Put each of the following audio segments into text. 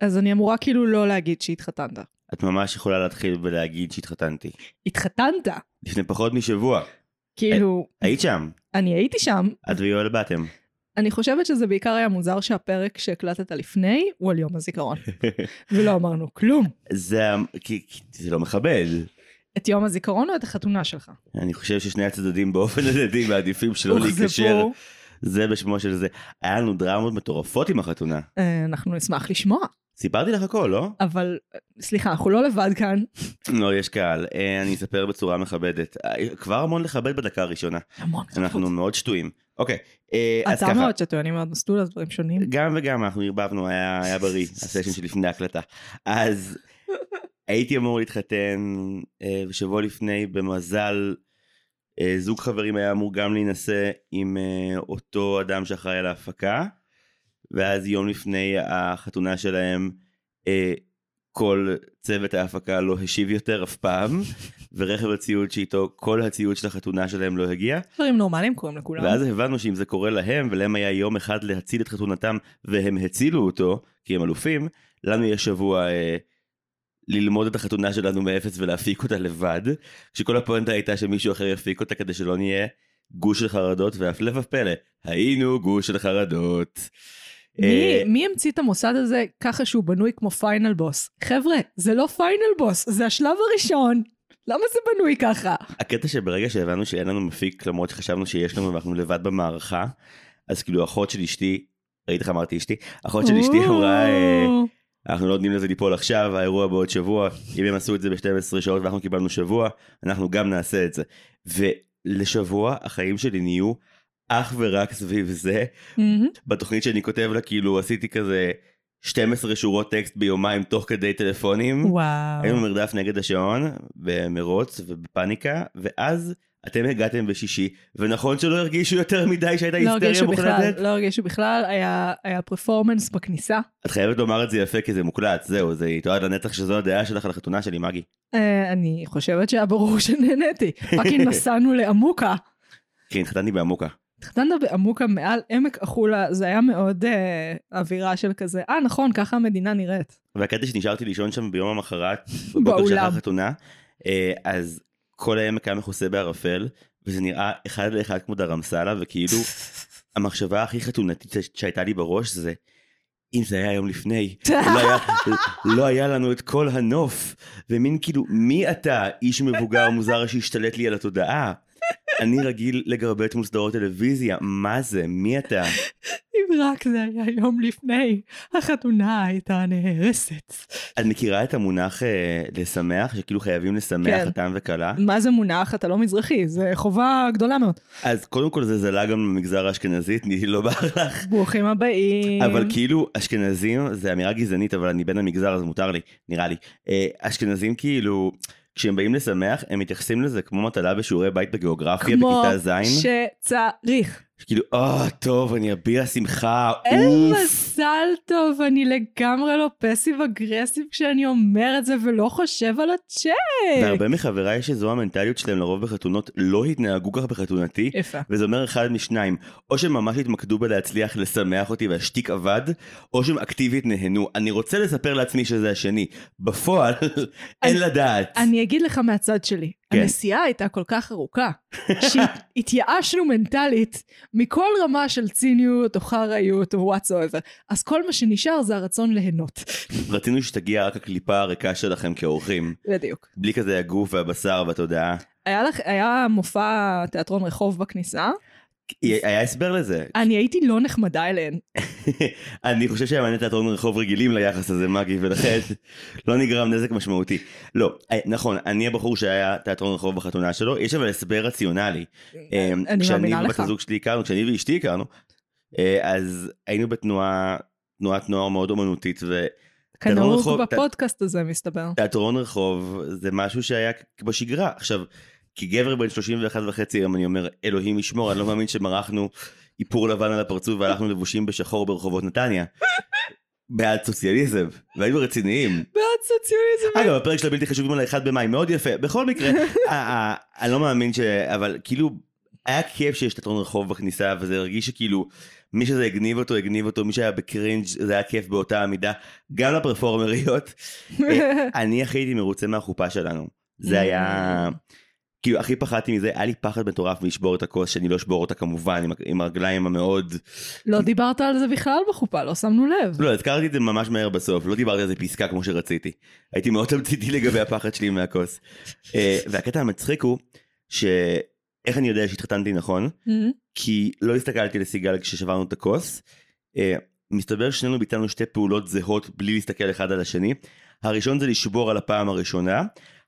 אז אני אמורה כאילו לא להגיד שהתחתנת. את ממש יכולה להתחיל ולהגיד שהתחתנתי. התחתנת? לפני פחות משבוע. כאילו, היית שם, אני הייתי שם. את ויואל באתם. אני חושבת שזה בעיקר היה מוזר שהפרק שהקלטת לפני הוא על יום הזיכרון. ולא אמרנו כלום. זה, כי, כי זה לא מכבד. את יום הזיכרון או את החתונה שלך? אני חושב ששני הצדדים באופן הדדי מעדיפים שלא. להיקשר. זה בשמו של זה. היה לנו דרמות מטורפות עם החתונה. אה, אנחנו נשמח לשמוע. סיפרתי לך הכל, לא? אבל, סליחה, אנחנו לא לבד כאן. לא, יש קהל. אה, אני אספר בצורה מכבדת. אה, כבר המון לכבד בדקה הראשונה. המון אנחנו מאוד שטויים. אוקיי, אה, אז אתה ככה. מאוד שטוי, אני מאוד מסטול על דברים שונים. גם וגם, אנחנו ערבבנו, היה, בריא, הסשן שלפני ההקלטה. אז הייתי אמור להתחתן אה, שבוע לפני, במזל, זוג חברים היה אמור גם להינשא עם אותו אדם שאחראי על ההפקה, ואז יום לפני החתונה שלהם, אה, כל צוות ההפקה לא השיב יותר אף פעם, ורכב הציוד שאיתו כל הציוד של החתונה שלהם לא הגיע. דברים נורמליים קורים לכולם. ואז הבנו שאם זה קורה להם, ולהם היה יום אחד להציל את חתונתם, והם הצילו אותו, כי הם אלופים, לנו יש שבוע אה, ללמוד את החתונה שלנו מאפס ולהפיק אותה לבד, כשכל הפואנטה הייתה שמישהו אחר יפיק אותה כדי שלא נהיה גוש של חרדות, והפלא ופלא, היינו גוש של חרדות. מי, אה, מי המציא את המוסד הזה ככה שהוא בנוי כמו final boss? חבר'ה, זה לא final boss, זה השלב הראשון. למה זה בנוי ככה? הקטע שברגע שהבנו שאין לנו מפיק, למרות שחשבנו שיש לנו ואנחנו לבד במערכה, אז כאילו אחות של אשתי, ראית איך אמרתי אשתי? אחות של אשתי אמרה, אה, אנחנו לא נותנים לזה ליפול עכשיו, האירוע בעוד שבוע, אם הם עשו את זה ב-12 שעות ואנחנו קיבלנו שבוע, אנחנו גם נעשה את זה. ולשבוע החיים שלי נהיו אך ורק סביב זה. מהמם. בתוכנית שאני כותב לה, כאילו עשיתי כזה 12 שורות טקסט ביומיים תוך כדי טלפונים. וואו. היינו במרדף נגד השעון, במרוץ ובפאניקה, ואז אתם הגעתם בשישי, ונכון שלא הרגישו יותר מדי שהייתה לא היסטריה מוחלטת? לא הרגישו בכלל, היה, היה פרפורמנס בכניסה. את חייבת לומר את זה יפה כי זה מוקלט, זהו, זה יתועד לנצח שזו הדעה שלך על החתונה שלי, מגי. אה, אני חושבת שהיה ברור שנהניתי. פאקינג נסענו לעמוקה. כן, התחתנתי בעמוקה. התחתנת בעמוקה מעל עמק החולה, זה היה מאוד אה, אווירה של כזה, אה נכון, ככה המדינה נראית. והקטע שנשארתי לישון שם ביום המחרת, בבוקר. של החתונה, אה, אז כל העמק היה מכוסה בערפל, וזה נראה אחד לאחד כמו דרמסלה, וכאילו המחשבה הכי חתונתית שהייתה לי בראש זה, אם זה היה יום לפני, לא היה, לא היה לנו את כל הנוף, ומין כאילו, מי אתה, איש מבוגר מוזר שהשתלט לי על התודעה? אני רגיל לגרבט מול סדרות טלוויזיה, מה זה, מי אתה? אם רק זה היה יום לפני, החתונה הייתה נהרסת. את מכירה את המונח אה, לשמח, שכאילו חייבים לשמח כן. חתם וכלה? מה זה מונח? אתה לא מזרחי, זה חובה גדולה מאוד. אז קודם כל זה זלה גם במגזר האשכנזי, תני לא בער לך. ברוכים הבאים. אבל כאילו אשכנזים זה אמירה גזענית אבל אני בן המגזר אז מותר לי נראה לי אה, אשכנזים כאילו כשהם באים לשמח הם מתייחסים לזה כמו מטלה בשיעורי בית בגיאוגרפיה כמו בכיתה ז' שצריך. כאילו אה טוב אני אביע שמחה אין אוף מזל טוב, אני לגמרי לא פסיב אגרסיב כשאני אומר את זה ולא חושב על הצ'ק. והרבה מחבריי שזו המנטליות שלהם לרוב בחתונות לא התנהגו ככה בחתונתי יפה. וזה אומר אחד משניים, או שהם ממש התמקדו בלהצליח לשמח אותי והשטיק עבד, או שהם אקטיבית נהנו. אני רוצה לספר לעצמי שזה השני. בפועל, אין לדעת. אני אגיד לך מהצד שלי, כן. הנסיעה הייתה כל כך ארוכה, שהתייאשנו מנטלית מכל רמה של ציניות או חראיות או וואטסאבר, אז כל מה שנשאר זה הרצון ליהנות. רצינו שתגיע רק הקליפה הריקה שלכם כאורחים, בדיוק. בלי כזה הגוף והבשר והתודעה. היה לך, היה מופע תיאטרון רחוב בכניסה, היה הסבר לזה. אני הייתי לא נחמדה אליהן. אני חושב שהיה מעניין תיאטרון רחוב רגילים ליחס הזה מגי ולכן לא נגרם נזק משמעותי. לא, אה, נכון, אני הבחור שהיה תיאטרון רחוב בחתונה שלו, יש אבל הסבר רציונלי. אה, אני כשאני מאמינה ובת לך. הזוג שלי הכרנו, כשאני ואשתי הכרנו, אה, אז היינו בתנועה, תנועת נוער מאוד אומנותית, ותיאטרון כנהוג בפודקאסט הזה מסתבר. רחוב זה משהו שהיה בשגרה. עכשיו, כגבר בן 31 וחצי היום אני אומר, אלוהים ישמור, אני לא מאמין שמרחנו איפור לבן על הפרצוף והלכנו לבושים בשחור ברחובות נתניה. בעד סוציאליזם, והיינו רציניים. בעד סוציאליזם. אגב, הפרק של הבלתי חשובים על האחד במאי, מאוד יפה. בכל מקרה, אני לא מאמין ש... אבל כאילו, היה כיף שיש תיאטרון רחוב בכניסה, וזה הרגיש שכאילו, מי שזה הגניב אותו, הגניב אותו, מי שהיה בקרינג' זה היה כיף באותה המידה, גם לפרפורמריות. אה, אני הכי הייתי מרוצה מהחופה שלנו. זה היה... כאילו הכי פחדתי מזה, היה לי פחד מטורף מלשבור את הכוס, שאני לא אשבור אותה כמובן, עם, עם הרגליים המאוד... לא דיברת על זה בכלל בחופה, לא שמנו לב. לא, הזכרתי את זה ממש מהר בסוף, לא דיברתי על זה פסקה כמו שרציתי. הייתי מאוד תמציתי לגבי הפחד שלי מהכוס. אה, והקטע המצחיק הוא, שאיך אני יודע שהתחתנתי נכון? כי לא הסתכלתי לסיגל כששברנו את הכוס. אה, מסתבר ששנינו ביצענו שתי פעולות זהות בלי להסתכל אחד על השני. הראשון זה לשבור על הפעם הראשונה,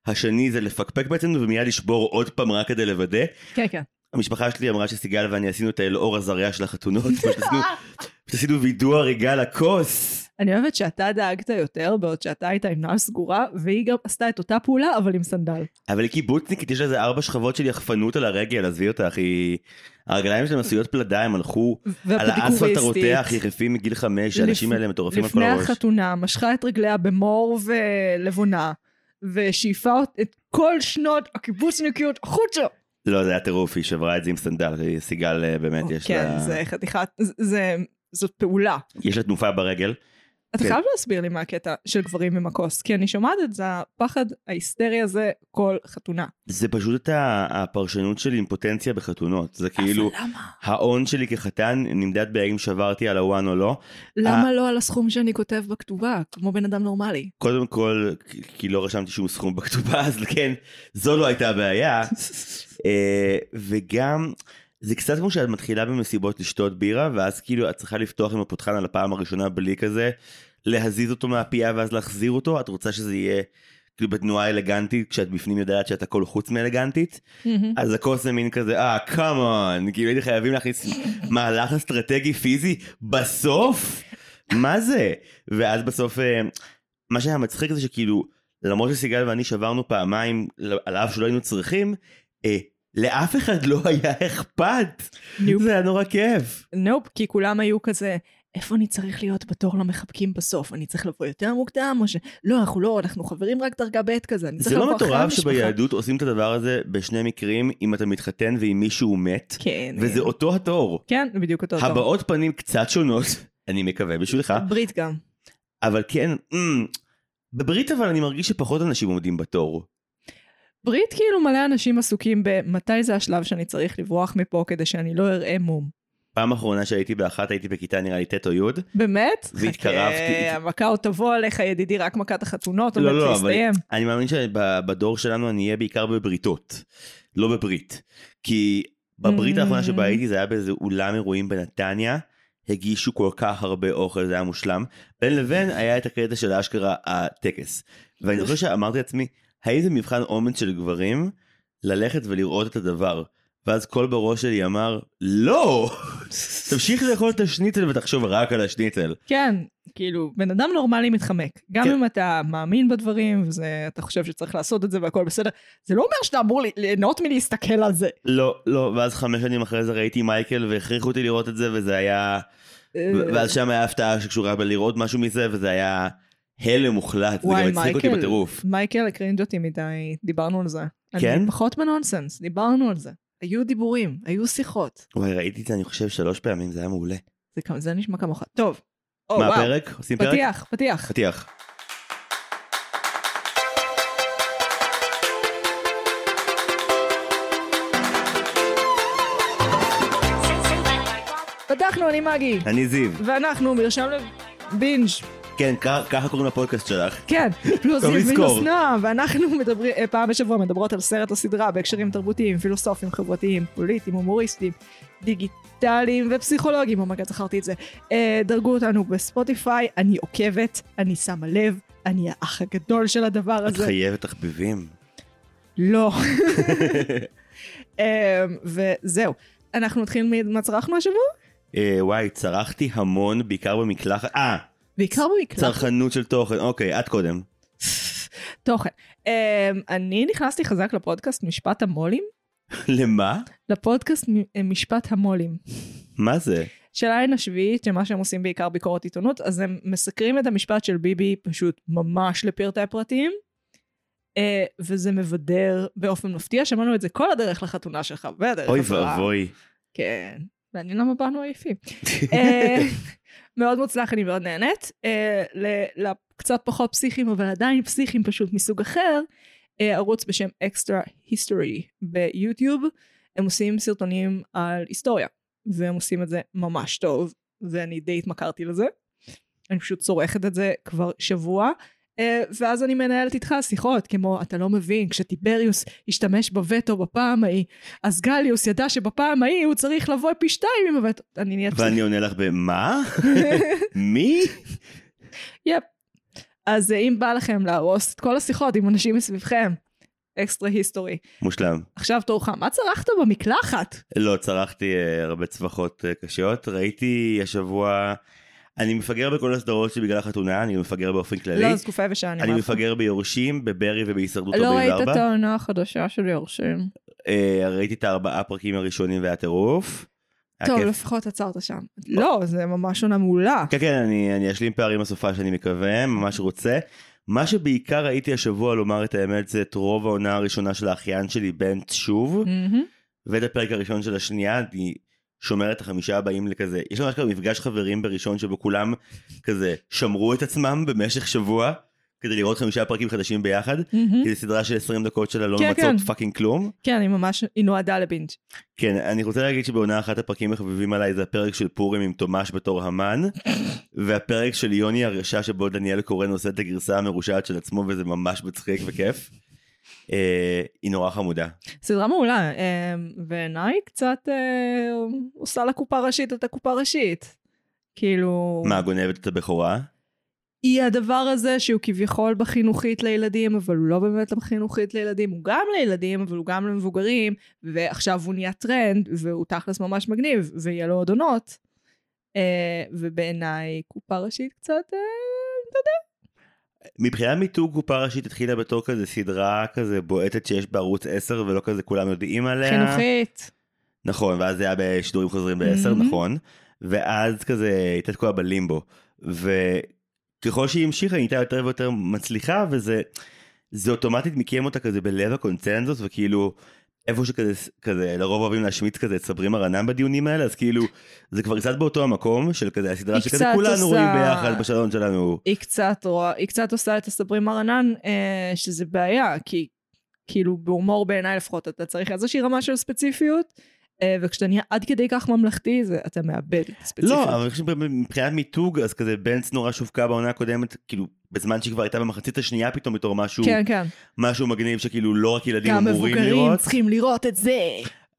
השני זה לפקפק בעצם ומיד לשבור עוד פעם רק כדי לוודא. כן, כן. המשפחה שלי אמרה שסיגל ואני עשינו את האלאור הזרע של החתונות, עשינו- וידוא הריגה לכוס. אני אוהבת שאתה דאגת יותר, בעוד שאתה היית עם נעל סגורה, והיא גם עשתה את אותה פעולה, אבל עם סנדל. אבל היא קיבוצניקית, יש לה איזה ארבע שכבות של יחפנות על הרגל, עזבי אותך, היא... הרגליים שלהם עשויות פלדה, הם הלכו על האספלט הרותח, יחפים מגיל חמש, האנשים האלה מטורפים על כל לפני הראש. החתונה, משכה את רגליה במור ולבונה, ושאיפה את כל שנות הקיבוצניקיות החוצה. לא, זה היה טירוף, היא שברה את זה עם סנדל, סיגל באמת, יש כן, לה... זה חתיכת, זה, זאת פעולה. יש לה תנופה ברגל. אתה כן. חייב להסביר לי מה הקטע של גברים עם הכוס, כי אני שומעת את זה, הפחד ההיסטרי הזה כל חתונה. זה פשוט את ה- הפרשנות של אימפוטנציה בחתונות, זה כאילו, למה? ההון שלי כחתן נמדד בהאם שברתי על הוואן או לא. למה לא על הסכום שאני כותב בכתובה, כמו בן אדם נורמלי? קודם כל, כי- כי לא רשמתי שום סכום בכתובה, אז כן, זו לא הייתה הבעיה. אה, וגם, זה קצת כמו שאת מתחילה במסיבות לשתות בירה, ואז כאילו את צריכה לפתוח עם הפותחן על הפעם הראשונה בלי כזה, להזיז אותו מהפייה ואז להחזיר אותו, את רוצה שזה יהיה כאילו בתנועה אלגנטית, כשאת בפנים יודעת שאת הכל חוץ מאלגנטית, אז הכוס זה מין כזה, אה, קאמון, כאילו הייתי חייבים להכניס מהלך אסטרטגי פיזי בסוף? מה זה? ואז בסוף, אה, מה שהיה מצחיק זה שכאילו, למרות שסיגל ואני שברנו פעמיים, על אף שלא היינו צריכים, אה, לאף אחד לא היה אכפת. נופ. זה היה נורא כיף. נופ, כי כולם היו כזה, איפה אני צריך להיות בתור למחבקים בסוף? אני צריך לבוא יותר מוקדם, או ש... לא, אנחנו לא, אנחנו חברים רק דרגה ב' כזה, אני צריך זה לא לבוא אחרי מטורף המשפחה. שביהדות עושים את הדבר הזה בשני מקרים, אם אתה מתחתן ועם מישהו מת, כן. וזה אותו התור. כן, זה בדיוק אותו דבר. הבעות פנים קצת שונות, אני מקווה בשבילך, ברית גם. אבל כן, אמ, בברית אבל אני מרגיש שפחות אנשים עומדים בתור. ברית כאילו מלא אנשים עסוקים במתי זה השלב שאני צריך לברוח מפה כדי שאני לא אראה מום. פעם אחרונה שהייתי באחת הייתי בכיתה נראה לי ט' או י', באמת? והתקרבתי. חכה, המכה עוד תבוא עליך ידידי, רק מכת החתונות לא, עומדת לא, אבל להסתיים. אני מאמין שבדור שלנו אני אהיה בעיקר בבריתות, לא בברית. כי בברית האחרונה שבה Mm. הייתי זה היה באיזה אולם אירועים בנתניה, הגישו כל כך הרבה אוכל, זה היה מושלם. בין לבין היה את הקטע של אשכרה הטקס. ואני זוכר שאמרתי לעצמי, האם זה מבחן אומץ של גברים ללכת ולראות את הדבר? ואז קול בראש שלי אמר, לא! תמשיך לאכול את השניצל ותחשוב רק על השניצל. כן, כאילו, בן אדם נורמלי מתחמק. גם כן. אם אתה מאמין בדברים, ואתה חושב שצריך לעשות את זה והכל בסדר, זה לא אומר שאתה אמור ליהנות מלהסתכל על זה. לא, לא, ואז חמש שנים אחרי זה ראיתי מייקל והכריחו אותי לראות את זה וזה היה... ו- ואז שם היה הפתעה שקשורה בלראות משהו מזה וזה היה הלם מוחלט, זה גם הצחיק אותי בטירוף. מייקל הקרינג' אותי מדי, דיברנו על זה. כן? אני פחות בנונסנס, דיברנו על זה. היו דיבורים, היו שיחות. וואי, ראיתי את זה אני חושב שלוש פעמים, זה היה מעולה. זה, זה נשמע כמוך. טוב. או, מה וואו. הפרק? עושים פרק? פתיח, פתיח. פתיח. פתחנו, אני מגי. אני זיו. ואנחנו מרשם לבינג'. כן, ככה קוראים לפודקאסט שלך. כן, פלוס לזכור. מינוס נועה, ואנחנו מדברים, אה, פעם בשבוע מדברות על סרט או סדרה בהקשרים תרבותיים, פילוסופיים, חברתיים, פוליטיים, הומוריסטיים, דיגיטליים ופסיכולוגיים, אומייגד, זכרתי את זה. אה, דרגו אותנו בספוטיפיי, אני עוקבת, אני שמה לב, אני האח הגדול של הדבר את הזה. חייבת תחביבים. לא. אה, וזהו. אנחנו נתחיל ממה צרכנו השבוע? וואי, צרחתי המון, בעיקר במקלחת. אה, בעיקר במקלחת. צרכנות של תוכן. אוקיי, את קודם. תוכן. Um, אני נכנסתי חזק לפודקאסט משפט המו"לים, למה? לפודקאסט אה, משפט המו"לים. מה זה? של העין השביעית, שמה שהם עושים בעיקר ביקורת עיתונות, אז הם מסקרים את המשפט של ביבי פשוט ממש לפרטי הפרטים. אה, וזה מבדר באופן מפתיע, שמענו את זה כל הדרך לחתונה שלך, והדרך אוי. ואבוי. כן, מעניין למה באנו עייפים. אה, מאוד מוצלח, אני מאוד נהנית. אה, לקצת פחות פסיכיים, אבל עדיין פסיכיים פשוט מסוג אחר, אה, ערוץ בשם Extra History ביוטיוב. הם עושים סרטונים על היסטוריה, והם עושים את זה ממש טוב, ואני די התמכרתי לזה. אני פשוט צורכת את זה כבר שבוע. אה, ואז אני מנהלת איתך שיחות כמו אתה לא מבין כשטיבריוס השתמש בווטו בפעם ההיא אז גליוס ידע שבפעם ההיא הוא צריך לבוא פי שתיים עם הווטו אני נהיית ואני עונה לך במה? מי? יפ. אז אה, אם בא לכם להרוס את כל השיחות עם אנשים מסביבכם אקסטרה היסטורי מושלם. עכשיו תורך מה צרכת במקלחת? לא, צרכתי אה, הרבה צווחות קשות. ראיתי השבוע... אני מפגר בכל הסדרות שבגלל החתונה, אני מפגר באופן כללי. לא, זו תקופה יבשה אני אני לך. מפגר ביורשים, בברי ובהישרדות לא ראית 44. את העונה החדשה של יורשים. אה, ראיתי את הארבעה פרקים הראשונים והיה טירוף. היה טוב כיף. לפחות עצרת שם. לא זה ממש עונה מעולה. כן, כן, אני, אני אשלים פערים בסופה שאני מקווה, ממש רוצה. מה שבעיקר ראיתי השבוע, לומר את האמת, זה את רוב העונה הראשונה של האחיין שלי, בנט שוב, מהמם. ואת הפרק הראשון של השנייה, אני שומר את החמישה הבאים לכזה, יש לנו אשכרה מפגש חברים בראשון שבו כולם כזה שמרו את עצמם במשך שבוע, כדי לראות חמישה פרקים חדשים ביחד, מהמם. כי זו סדרה של 20 דקות שלה לא כן, ממצות כן. fucking כלום. כן היא ממש היא נועדה ל binge. כן, אני רוצה להגיד שבעונה אחת הפרקים החביבים עליי זה הפרק של פורים עם תומש בתור המן, והפרק של יוני הרשע שבו דניאל קורן עושה את הגרסה המרושעת של עצמו וזה ממש מצחיק וכיף. אה, היא נורא חמודה. סדרה מעולה, אה, בעיניי קצת אה, עושה לקופה ראשית את הקופה ראשית. כאילו, מה, גונבת את הבכורה? היא הדבר הזה שהוא כביכול בחינוכית לילדים, אבל הוא לא באמת בחינוכית לילדים, הוא גם לילדים, אבל הוא גם למבוגרים, ועכשיו הוא נהיה טרנד, והוא תכלס ממש מגניב, ויהיה לו עוד עונות. אה, ובעיניי קופה ראשית קצת, אה, מבחינת מיתוג קופה ראשית התחילה בתור כזה סדרה כזה בועטת שיש בערוץ 10 ולא כזה כולם יודעים עליה. חינוכית. נכון, ואז זה היה בשידורים חוזרים ב-10, מהמם. נכון. ואז כזה הייתה תקועה בלימבו. וככל שהיא המשיכה היא הייתה יותר ויותר מצליחה וזה זה אוטומטית מיקם אותה כזה בלב הקונצנזוס וכאילו איפה שכזה כזה לרוב אוהבים להשמיץ כזה את סברי מרנן בדיונים האלה אז כאילו זה כבר קצת באותו המקום של כזה הסדרה שכזה כולנו עושה- רואים ביחד בשלון שלנו. היא קצת רואה, היא קצת עושה את הסברים מרנן, אה, שזה בעיה, כי כאילו בהומור בעיניי לפחות אתה צריך איזושהי רמה של ספציפיות, אה, וכשאתה נהיה עד כדי כך ממלכתי, זה, אתה מאבד את הספציפיות. לא, אבל אני חושב שמבחינת מיתוג אז כזה בנץ נורא שווקה בעונה הקודמת כאילו בזמן שהיא כבר הייתה במחצית השנייה פתאום בתור משהו כן, כן. משהו מגניב שכאילו לא רק ילדים גם אמורים מבוגרים לראות. צריכים לראות את זה.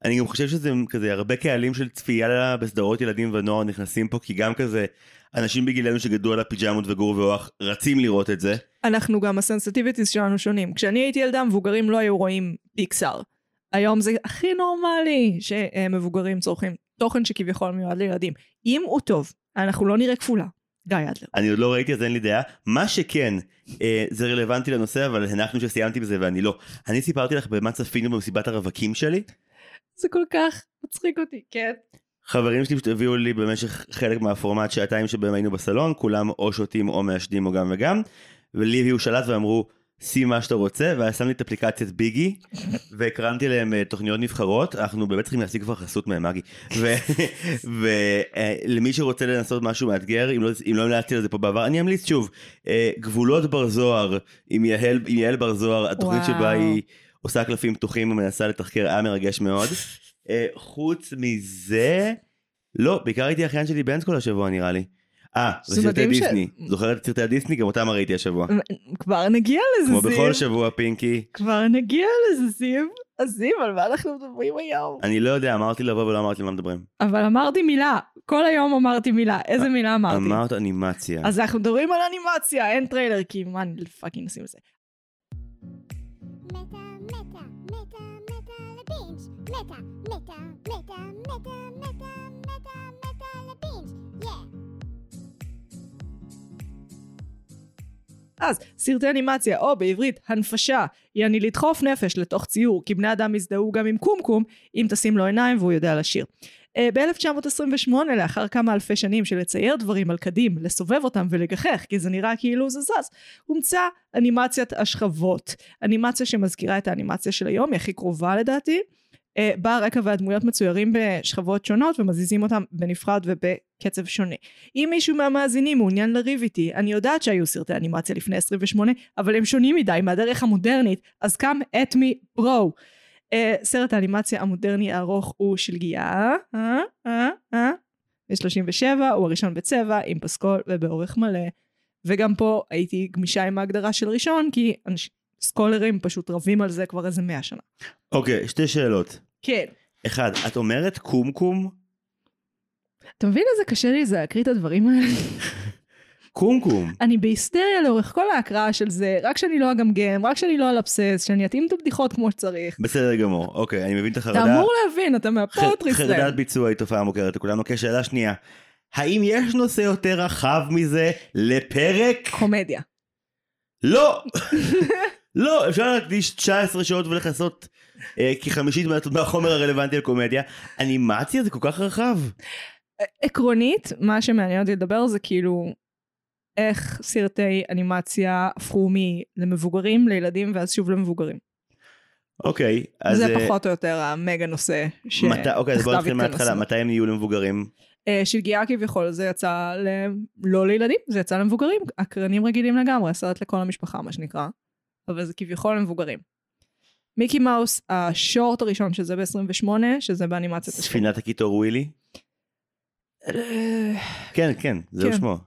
אני גם חושב שזה כזה הרבה קהלים של צפייה בסדרות ילדים ונוער נכנסים פה כי גם כזה אנשים בגילנו שגדלו על הפיג'מות וגור ואוח רצים לראות את זה. אנחנו גם הסנסיטיביטיז שלנו שונים. כשאני הייתי ילדה, מבוגרים לא היו רואים פיקסאר. היום זה הכי נורמלי שמבוגרים צורכים תוכן שכביכול מיועד לילדים. אם הוא טוב, אנחנו לא נראה כפולה. גיא אדלר. אני עוד לא ראיתי אז אין לי דעה. מה שכן אה, זה רלוונטי לנושא אבל הנחנו שסיימתי בזה ואני לא. אני סיפרתי לך במה צפינו במסיבת הרווקים שלי. זה כל כך מצחיק אותי, כן. חברים שלי פשוט הביאו לי במשך חלק מהפורמט שעתיים שבהם היינו בסלון כולם או שותים או מעשנים או גם וגם ולי הביאו שלט ואמרו שים מה שאתה רוצה ואז שם לי את אפליקציית ביגי והקרנתי להם אה, תוכניות נבחרות אנחנו באמת צריכים להשיג כבר חסות מהם מגי ולמי שרוצה לנסות משהו מאתגר אם לא אם לא המלצתי על זה פה בעבר אני אמליץ שוב אה, גבולות בר זוהר עם יעל עם יעל בר זוהר התוכנית וואו. שבה היא עושה קלפים פתוחים ומנסה לתחקר היה מרגש מאוד. אה, חוץ מזה לא בעיקר הייתי אחיין שלי כל השבוע נראה לי. אה, זה וסרטי מדהים ש- דיסני. זוכרת את סרטי הדיסני? גם אותם ראיתי השבוע. כבר נגיע לזה, כמו זיו. בכל שבוע פינקי. כבר נגיע לזה, זיו. אז זיו, על מה אנחנו מדברים היום? אני לא יודע, אמרתי לבוא ולא אמרתי מה מדברים. אבל אמרתי מילה. כל היום אמרתי מילה. איזה מילה אמרתי? אמרת אנימציה. אז אנחנו מדברים על אנימציה, אין טריילר, כי מה, אני פאקינג נשים את זה. Meta, meta, meta, אז, סרטי אנימציה, או בעברית, הנפשה, יעני לדחוף נפש לתוך ציור, כי בני אדם יזדהו גם עם קומקום, אם תשים לו עיניים והוא יודע לשיר. ב-1928, לאחר כמה אלפי שנים של לצייר דברים על קדים, לסובב אותם ולגחך, כי זה נראה כאילו זה זז, הומצא אנימציית השכבות. אנימציה שמזכירה את האנימציה של היום, היא הכי קרובה לדעתי. אה, בה הרקע והדמויות מצוירים בשכבות שונות ומזיזים אותם בנפרד ובקצב שונה. אם מישהו מהמאזינים מעוניין לריב איתי, אני יודעת שהיו סרטי אנימציה לפני 28, אבל הם שונים מדי מהדרך המודרנית, אז at me bro. Uh, סרט האנימציה המודרני הארוך הוא שלגיה, אה, אה, אה, ב-37, הוא הראשון בצבע, עם פסקול ובאורך מלא. וגם פה הייתי גמישה עם ההגדרה של ראשון, כי אנש... סקולרים פשוט רבים על זה כבר איזה מאה שנה. אוקיי, שתי שאלות. כן. אחד, את אומרת קומקום? אתה מבין איזה קשה לי זה להקריא את הדברים האלה? קומקום. אני בהיסטריה לאורך כל ההקראה של זה, רק שאני לא אגמגם, רק שאני לא אלבסס, שאני אתאים את הבדיחות כמו שצריך. בסדר גמור, אוקיי, אני מבין את אתה החרדה. אמור להבין, אתה מהפוטרי ח- חרדת ביצוע היא תופעה מוכרת לכולנו. אוקיי, שאלה שנייה. האם יש נושא יותר רחב מזה לפרק? קומדיה. לא! לא, אפשר להקדיש 19 שעות ולכסות אה, כחמישית מה- מהחומר הרלוונטי על קומדיה. אנימציה זה כל כך רחב. עקרונית, מה שמעניין אותי לדבר זה כאילו איך סרטי אנימציה הפכו מלמבוגרים לילדים ואז שוב למבוגרים. אוקיי, אז... זה אה, פחות או יותר המגה נושא מתי, אוקיי, אז בוא שתחתיו נתחיל מההתחלה, התכנסנו. מתי הם נהיו למבוגרים? אה, שלגיה כביכול זה יצא ל... לא לילדים, זה יצא למבוגרים, הקרנים רגילים לגמרי, סרט לכל המשפחה מה שנקרא, אבל זה כביכול למבוגרים. מיקי מאוס, השורט הראשון שזה ב-28, שזה באנימציית השכם. ספינת הקיטור ווילי? אה, כן, כן, זהו כן. שמו.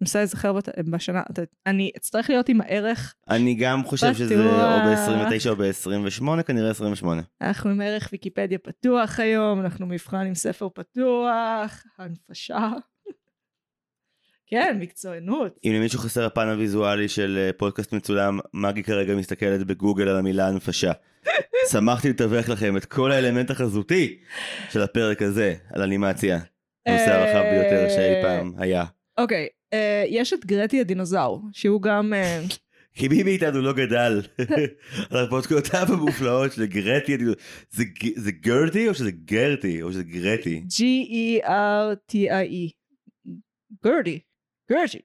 מנסה להיזכר בשנה, אני אצטרך להיות עם הערך, אני גם חושב שזה. או ב-29 או ב-28, כנראה 28. אנחנו עם ערך ויקיפדיה פתוח היום, אנחנו מבחן עם ספר פתוח, הנפשה. כן, מקצוענות. אם למישהו חסר הפן הוויזואלי של אה, פודקאסט מצולם, מגי כרגע מסתכלת בגוגל על המילה הנפשה. שמחתי לתווך לכם את כל האלמנט החזותי של הפרק הזה על אנימציה. הנושא הרחב ביותר שאי פעם היה. אוקיי, אה, יש את גרטי הדינוזאור, שהוא גם... אה, כי מי מאיתנו לא גדל על הפודקאותיו המופלאות של גרטי, ג- זה גרטי או שזה גרטי או שזה גרטי? G-E-R-T-I-E. גרטי. גרטי.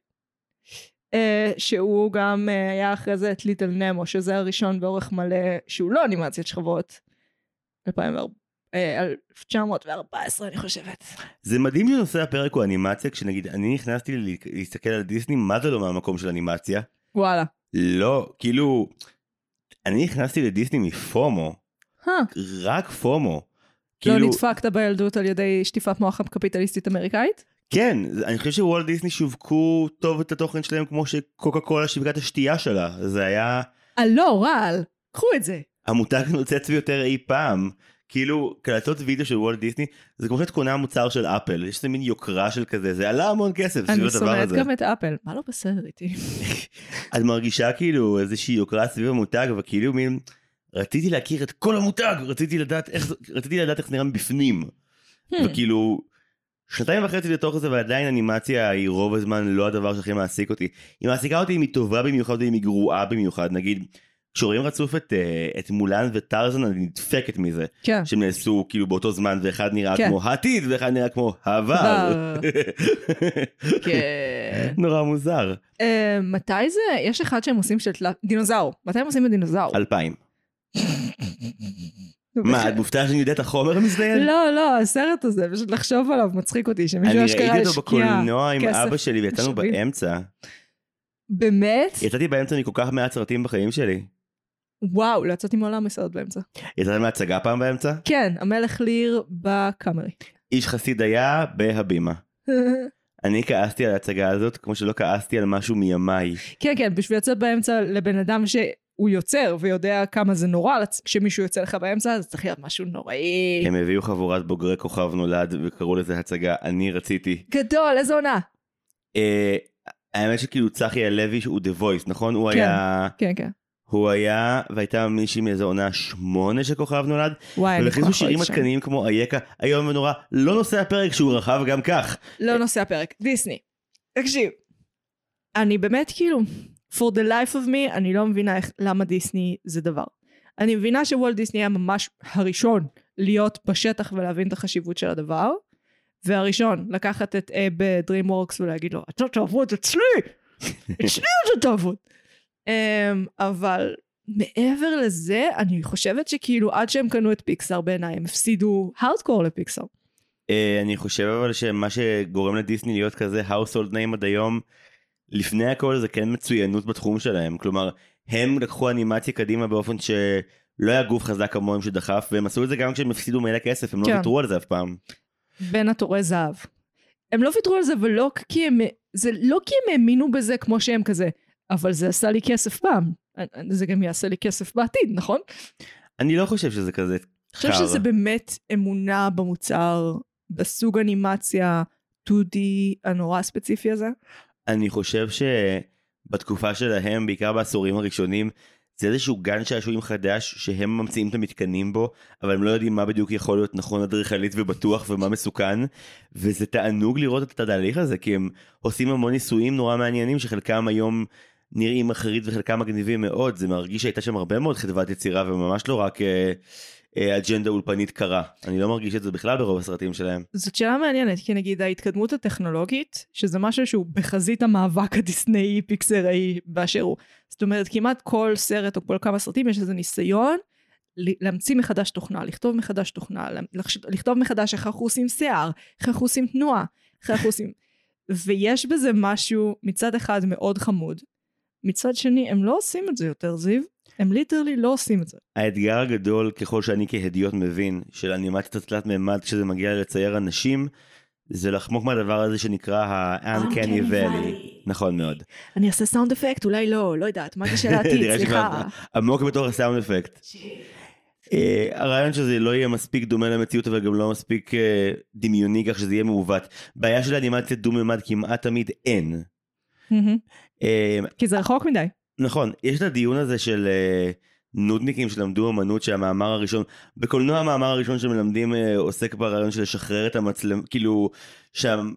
אה, שהוא גם אה, היה אחרי זה את ליטל נמו, שזה הראשון באורך מלא, שהוא לא אנימציית שכבות. 2004 אה, 1914 אני חושבת. זה מדהים שנושא הפרק הוא אנימציה, כשנגיד אני נכנסתי להסתכל על דיסני, מה זה לא מהמקום של אנימציה? וואלה. לא, כאילו, אני נכנסתי לדיסני מפומו, הא, רק פומו. לא כאילו, נדפקת בילדות על ידי שטיפת מוח קפיטליסטית אמריקאית? כן, אני חושב שוולט דיסני שווקו טוב את התוכן שלהם כמו שקוקה קולה שיווקה את השתייה שלה. זה היה אה לא, רעל. קחו את זה. המותג הנוצץ ביותר אי פעם. כאילו, קלטות וידאו של וולט דיסני, זה כמו שאת קונה מוצר של אפל, יש איזה מין יוקרה של כזה, זה עלה המון כסף סביב אני הדבר שונאת הזה. גם את אפל. מה לא בסדר איתי? את מרגישה כאילו איזושהי יוקרה סביב המותג, וכאילו מין, רציתי להכיר את כל המותג, רציתי לדעת איך, רציתי לדעת איך זה נראה מבפנים. Hmm. וכאילו, שנתיים וחצי לתוך זה ועדיין אנימציה היא רוב הזמן לא הדבר שהכי מעסיק אותי. היא מעסיקה אותי אם היא טובה במיוחד ואם היא גרועה במיוחד. נגיד, כשרואים רצוף את, אה, את מולן וטרזן אני נדפקת מזה. כן. שהם נעשו כאילו באותו זמן ואחד נראה כן. כמו העתיד ואחד נראה כמו העבר. כן. נורא מוזר. אה, מתי זה? יש אחד שהם עושים של תלת... דינוזאור. מתי הם עושים בדינוזאור? אלפיים. מה. את מופתעת שאני יודע את החומר המזדיין? לא, לא, הסרט הזה, פשוט לחשוב עליו מצחיק אותי, שמישהו אני אשכרה ראיתי אותו השקיע. בקולנוע עם אבא שלי ויצאנו. באמצע. באמת? יצאתי באמצע מכל כך מעט סרטים בחיים שלי. וואו, לא יצאתי מעולם מסרט באמצע. יצאתי מהצגה פעם באמצע? כן, המלך ליר בקאמרי. איש חסיד היה בהבימה. אני כעסתי על ההצגה הזאת כמו שלא כעסתי על משהו מימיי. כן, כן, בשביל לצאת באמצע לבן אדם שהוא יוצר ויודע כמה זה נורא כשמישהו יוצא לך באמצע, זה צריך להיות משהו נוראי. הם הביאו חבורת בוגרי כוכב נולד וקראו לזה הצגה אני רציתי. גדול, איזה עונה. אה, האמת שכאילו צחי הלוי הוא דה וויס נכון? הוא כן. היה כן, כן. הוא היה והייתה מישהי מאיזה עונה שמונה של כוכב נולד וואי, אני כל והכניסו שירים. עדכניים כמו אייכה איום ונורא לא נושא הפרק שהוא רחב גם כך. לא נושא הפרק. דיסני. תקשיב. אני באמת כאילו, for the life of me, אני לא מבינה איך, למה דיסני זה דבר. אני מבינה שוולט דיסני היה ממש הראשון להיות בשטח ולהבין את החשיבות של הדבר. והראשון, לקחת את אה, בדרימוורקס ולהגיד לו, אתה תעבוד אצלי! אצלי אתה תעבוד! אמ, אבל מעבר לזה, אני חושבת שכאילו עד שהם קנו את פיקסאר בעיניי, הם הפסידו הארדקור לפיקסאר. אה, אני חושב אבל שמה שגורם לדיסני להיות כזה household name עד היום, לפני הכל זה כן מצוינות בתחום שלהם. כלומר, הם לקחו אנימציה קדימה באופן שלא היה גוף חזק כמוהם שדחף, והם עשו את זה גם כשהם הפסידו מלא כסף, הם לא כן. ויתרו על זה אף פעם. בין התורי זהב. הם לא ויתרו על זה ולא כי הם, זה לא כי הם האמינו בזה כמו שהם כזה, אבל זה עשה לי כסף פעם. זה גם יעשה לי כסף בעתיד, נכון? אני לא חושב שזה כזה אני חושב. שזה באמת אמונה במוצר, בסוג אנימציה 2D הנורא ספציפי הזה. אני חושב שבתקופה שלהם, בעיקר בעשורים הראשונים, זה איזשהו גן שעשועים חדש שהם ממציאים את המתקנים בו, אבל הם לא יודעים מה בדיוק יכול להיות נכון אדריכלית ובטוח ומה מסוכן, וזה תענוג לראות את התהליך הזה, כי הם עושים המון ניסויים נורא מעניינים שחלקם היום נראים אחרית וחלקם מגניבים מאוד, זה מרגיש שהייתה שם הרבה מאוד חדוות יצירה וממש לא רק אה, אג'נדה אולפנית קרה. אני לא מרגיש את זה בכלל ברוב הסרטים שלהם. זאת שאלה מעניינת, כי נגיד ההתקדמות הטכנולוגית, שזה משהו שהוא בחזית המאבק הדיסנאי פיקסראי באשר הוא. זאת אומרת, כמעט כל סרט או כל כמה סרטים יש איזה ניסיון להמציא מחדש תוכנה, לכתוב מחדש תוכנה, לכתוב מחדש איך אנחנו עושים שיער, איך אנחנו עושים תנועה, איך אנחנו עושים... ויש בזה משהו מצד אחד מאוד חמוד, מצד שני הם לא עושים את זה יותר, זיו. הם ליטרלי לא עושים את זה. האתגר הגדול ככל שאני כהדיוט מבין של אנימציה תלת מימד כשזה מגיע לצייר אנשים זה לחמוק מהדבר הזה שנקרא ה-uncanny Uncanny valley. נכון מאוד. אני אעשה סאונד אפקט, אולי לא, לא יודעת, מה לעתיד, נראה סליחה. עמוק בתוך הסאונד אפקט. אה, הרעיון שזה לא יהיה מספיק דומה למציאות אבל גם לא מספיק אה, דמיוני כך שזה יהיה מעוות. בעיה של אנימציה דו מימד כמעט תמיד אין. אה, כי זה רחוק מדי. נכון, יש את הדיון הזה של אה, נודניקים שלמדו אמנות שהמאמר הראשון, בקולנוע המאמר הראשון שמלמדים אה, עוסק ברעיון של לשחרר את המצלמה, כאילו, שם,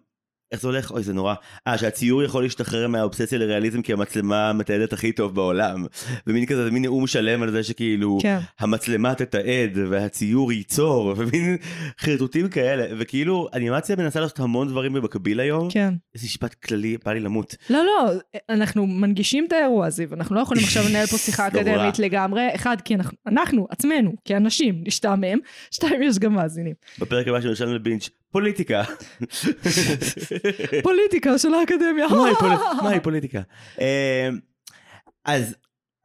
איך זה הולך? אוי זה נורא. אה, שהציור יכול להשתחרר מהאובססיה לריאליזם כי המצלמה מתעדת הכי טוב בעולם. ומין כזה, זה מין נאום שלם על זה שכאילו, כן. המצלמה תתעד והציור ייצור, ומין חרטוטים כאלה, וכאילו, אנימציה מנסה לעשות המון דברים במקביל היום. כן. איזה משפט כללי, בא לי למות. לא, לא, אנחנו מנגישים את האירוע הזה, ואנחנו לא יכולים עכשיו לנהל פה שיחה. אקדמית לגמרי. אחד, כי אנחנו, אנחנו, עצמנו, כאנשים, נשתעמם. שתיים, יש גם מאזינים. בפרק הבא שנרשמנו לבינץ', פוליטיקה. פוליטיקה של האקדמיה. מהי פוליט- מהי פוליטיקה? אה, אז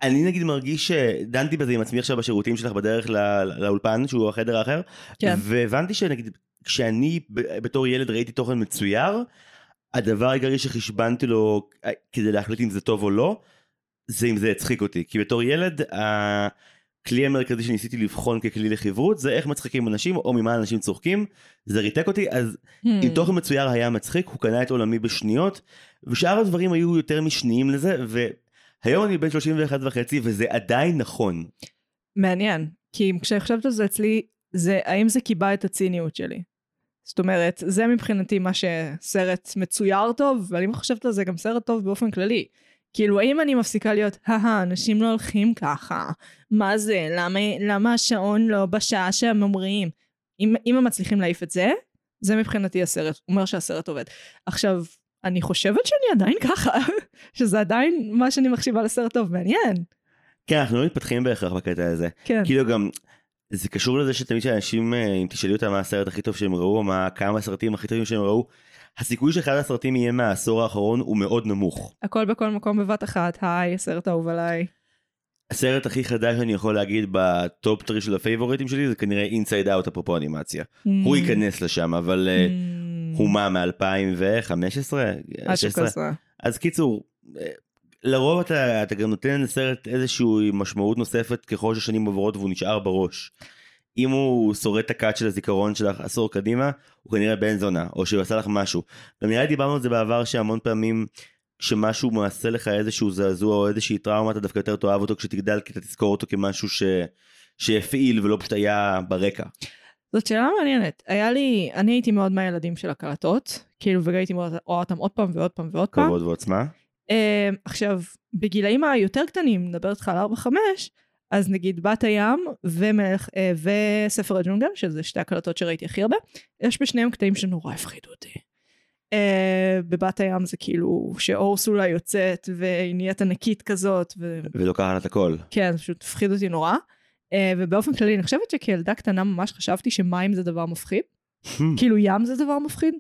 אני נגיד מרגיש שדנתי בזה עם עצמי עכשיו בשירותים שלך בדרך לאולפן שהוא החדר האחר כן. והבנתי שנגיד כשאני בתור ילד ראיתי תוכן מצויר הדבר העיקרי שחשבנתי לו כדי להחליט אם זה טוב או לא זה אם זה הצחיק אותי כי בתור ילד הכלי המרכזי שניסיתי לבחון ככלי לחברות זה איך מצחיקים אנשים או ממה אנשים צוחקים זה ריתק אותי אז Hmm. אם תוכן מצויר היה מצחיק, הוא קנה את עולמי בשניות, ושאר הדברים היו יותר משניים לזה, והיום אני בן 31 וחצי, וזה עדיין נכון. מעניין, כי כשאני חושבת על זה אצלי, זה האם זה קיבע את הציניות שלי. זאת אומרת, זה מבחינתי מה שסרט מצויר טוב, ואני חושבת על זה גם סרט טוב באופן כללי. כאילו, האם אני מפסיקה להיות, הא, אנשים לא הולכים ככה, מה זה, למה, למה השעון לא בשעה שהם אומרים? אם, אם הם מצליחים להעיף את זה, זה מבחינתי הסרט, אומר שהסרט עובד. עכשיו, אני חושבת שאני עדיין ככה, שזה עדיין מה שאני מחשיבה לסרט טוב, מעניין. כן, אנחנו לא מתפתחים בהכרח בקטע הזה. כן. כאילו גם, זה קשור לזה שתמיד שאנשים, אה, אם תשאלי אותם מה הסרט הכי טוב שהם ראו, או מה, כמה הסרטים הכי טובים שהם ראו, הסיכוי שאחד הסרטים יהיה מהעשור האחרון הוא מאוד נמוך. הכל בכל מקום בבת אחת, היי, הסרט האהוב עליי. הסרט הכי חדש שאני יכול להגיד ב top three של הפייבוריטים שלי זה כנראה Inside Out אפרופו אנימציה. הוא Mm. ייכנס לשם, אבל אה, הוא מה מ-2015? משהו כזה. אז קיצור, אה, לרוב אתה, אתה גם נותן לסרט איזושהי משמעות נוספת ככל ששנים עוברות והוא נשאר בראש. אם הוא שורד את ה cut של הזיכרון שלך עשור קדימה, הוא כנראה בן זונה, או שהוא עשה לך משהו. גם נראה לי דיברנו על זה בעבר שהמון פעמים כשמשהו מעשה לך איזשהו זעזוע או איזושהי טראומה אתה דווקא יותר תאהב אותו כשתגדל כי אתה תזכור אותו כמשהו ש... שהפעיל ולא פשוט היה ברקע. זאת שאלה מעניינת. היה לי, אני הייתי מאוד מהילדים של הקלטות, כאילו, והייתי רואה אותם עוד פעם ועוד פעם ועוד פעם. כבוד ועוצמה. Uh, עכשיו, בגילאים היותר קטנים, נדבר איתך על 4-5, אז נגיד בת הים ומלך, אה, וספר הג'ונגל, שזה שתי הקלטות שראיתי הכי הרבה, יש בשניהם קטעים שנורא הפחידו אותי. אה, בבת הים זה כאילו שאורסולה יוצאת והיא נהיית ענקית כזאת, ו... ולוקחת את הכל. כן, זה פשוט הפחיד אותי נורא. אה, ובאופן כללי, אני חושבת שכילדה קטנה ממש חשבתי שמים זה דבר מפחיד. כאילו ים זה דבר מפחיד?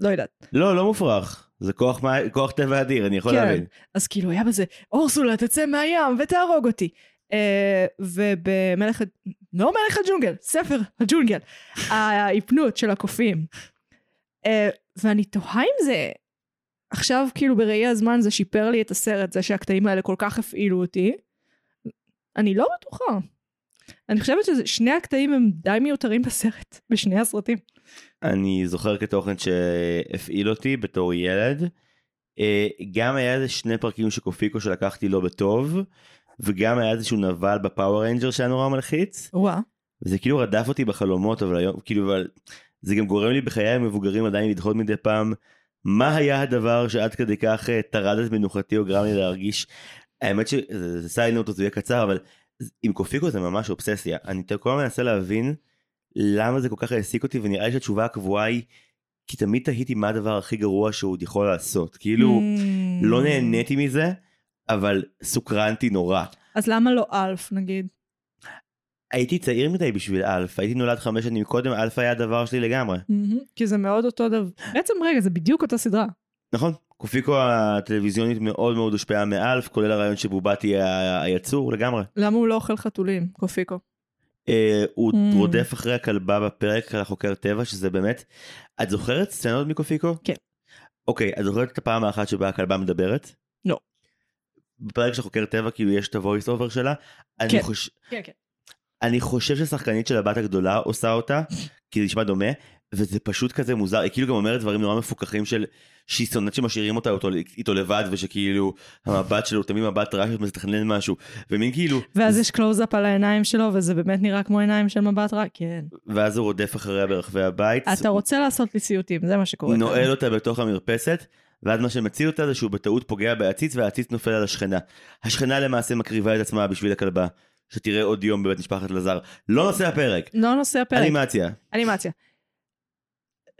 לא יודעת. לא, לא מופרך. זה כוח, מה- כוח טבע אדיר, אני יכול כן. להבין. אז כאילו היה בזה, אורסולה תצא מהים ותהרוג אותי. אה, ובמלך, לא מלך הג'ונגל, ספר הג'ונגל, ההיפנות של הקופים. אה, ואני תוהה אם זה, עכשיו כאילו בראי הזמן זה שיפר לי את הסרט, זה שהקטעים האלה כל כך הפעילו אותי. אני לא בטוחה. אני חושבת ששני הקטעים הם די מיותרים בסרט, בשני הסרטים. אני זוכר כתוכן שהפעיל אותי בתור ילד. אה, גם היה איזה שני פרקים של קופיקו שלקחתי לא בטוב, וגם היה איזשהו נבל ב Power Ranger שהיה נורא מלחיץ, וואה. וזה כאילו רדף אותי בחלומות, אבל היום, כאילו, אבל זה גם גורם לי בחיי המבוגרים עדיין לדחות מדי פעם, מה היה הדבר שעד כדי כך אה, טרד את מנוחתי או גרם לי להרגיש, האמת שזה זה סיוט, הוא יהיה קצר, אבל עם קופיקו זה ממש אובססיה, אני כל הזמן מנסה להבין למה זה כל כך העסיק אותי, ונראה לי שהתשובה הקבועה היא, כי תמיד תהיתי מה הדבר הכי גרוע שהוא עוד יכול לעשות, כאילו, Mm. לא נהניתי מזה, אבל סוקרנתי נורא. אז למה לא אלף נגיד? הייתי צעיר מדי בשביל אלף, הייתי נולד חמש שנים קודם, אלף היה הדבר שלי לגמרי. כי זה מאוד אותו דבר. בעצם רגע, זה בדיוק אותה סדרה. נכון, קופיקו הטלוויזיונית מאוד מאוד הושפעה מאלף, כולל הרעיון שבובה תהיה היצור לגמרי. למה הוא לא אוכל חתולים, קופיקו? אה, הוא Mm. רודף אחרי הכלבה בפרק על החוקר טבע, שזה באמת... את זוכרת סצנות מקופיקו? כן. אוקיי, את זוכרת את הפעם האחת שבה הכלבה מדברת? לא. בפרק של חוקר טבע כאילו יש את ה voice over שלה. כן. חוש... כן, כן. אני חושב ששחקנית של הבת הגדולה עושה אותה, כי זה נשמע דומה, וזה פשוט כזה מוזר, היא כאילו גם אומרת דברים נורא מפוקחים של שהיא שונאת שמשאירים אותה אותו, איתו לבד, ושכאילו המבט שלו הוא תמיד מבט רע שמתכנן משהו, ומין כאילו, ואז יש קלוז-אפ על העיניים שלו, וזה באמת נראה כמו עיניים של מבט רע? כן. ואז הוא רודף אחריה ברחבי הבית, אתה רוצה לעשות לי סיוטים, זה מה שקורה. נועל אותה בתוך המרפסת, ואז מה שמציל אותה זה שהוא בטעות פוגע בעציץ, והעציץ נופל על השכנה. השכנה למעשה מקריבה את עצמה בשביל הכלבה, שתראה עוד יום בבית משפחת לזר. לא נושא הפרק, לא נושא הפרק. אנימציה. אנימציה.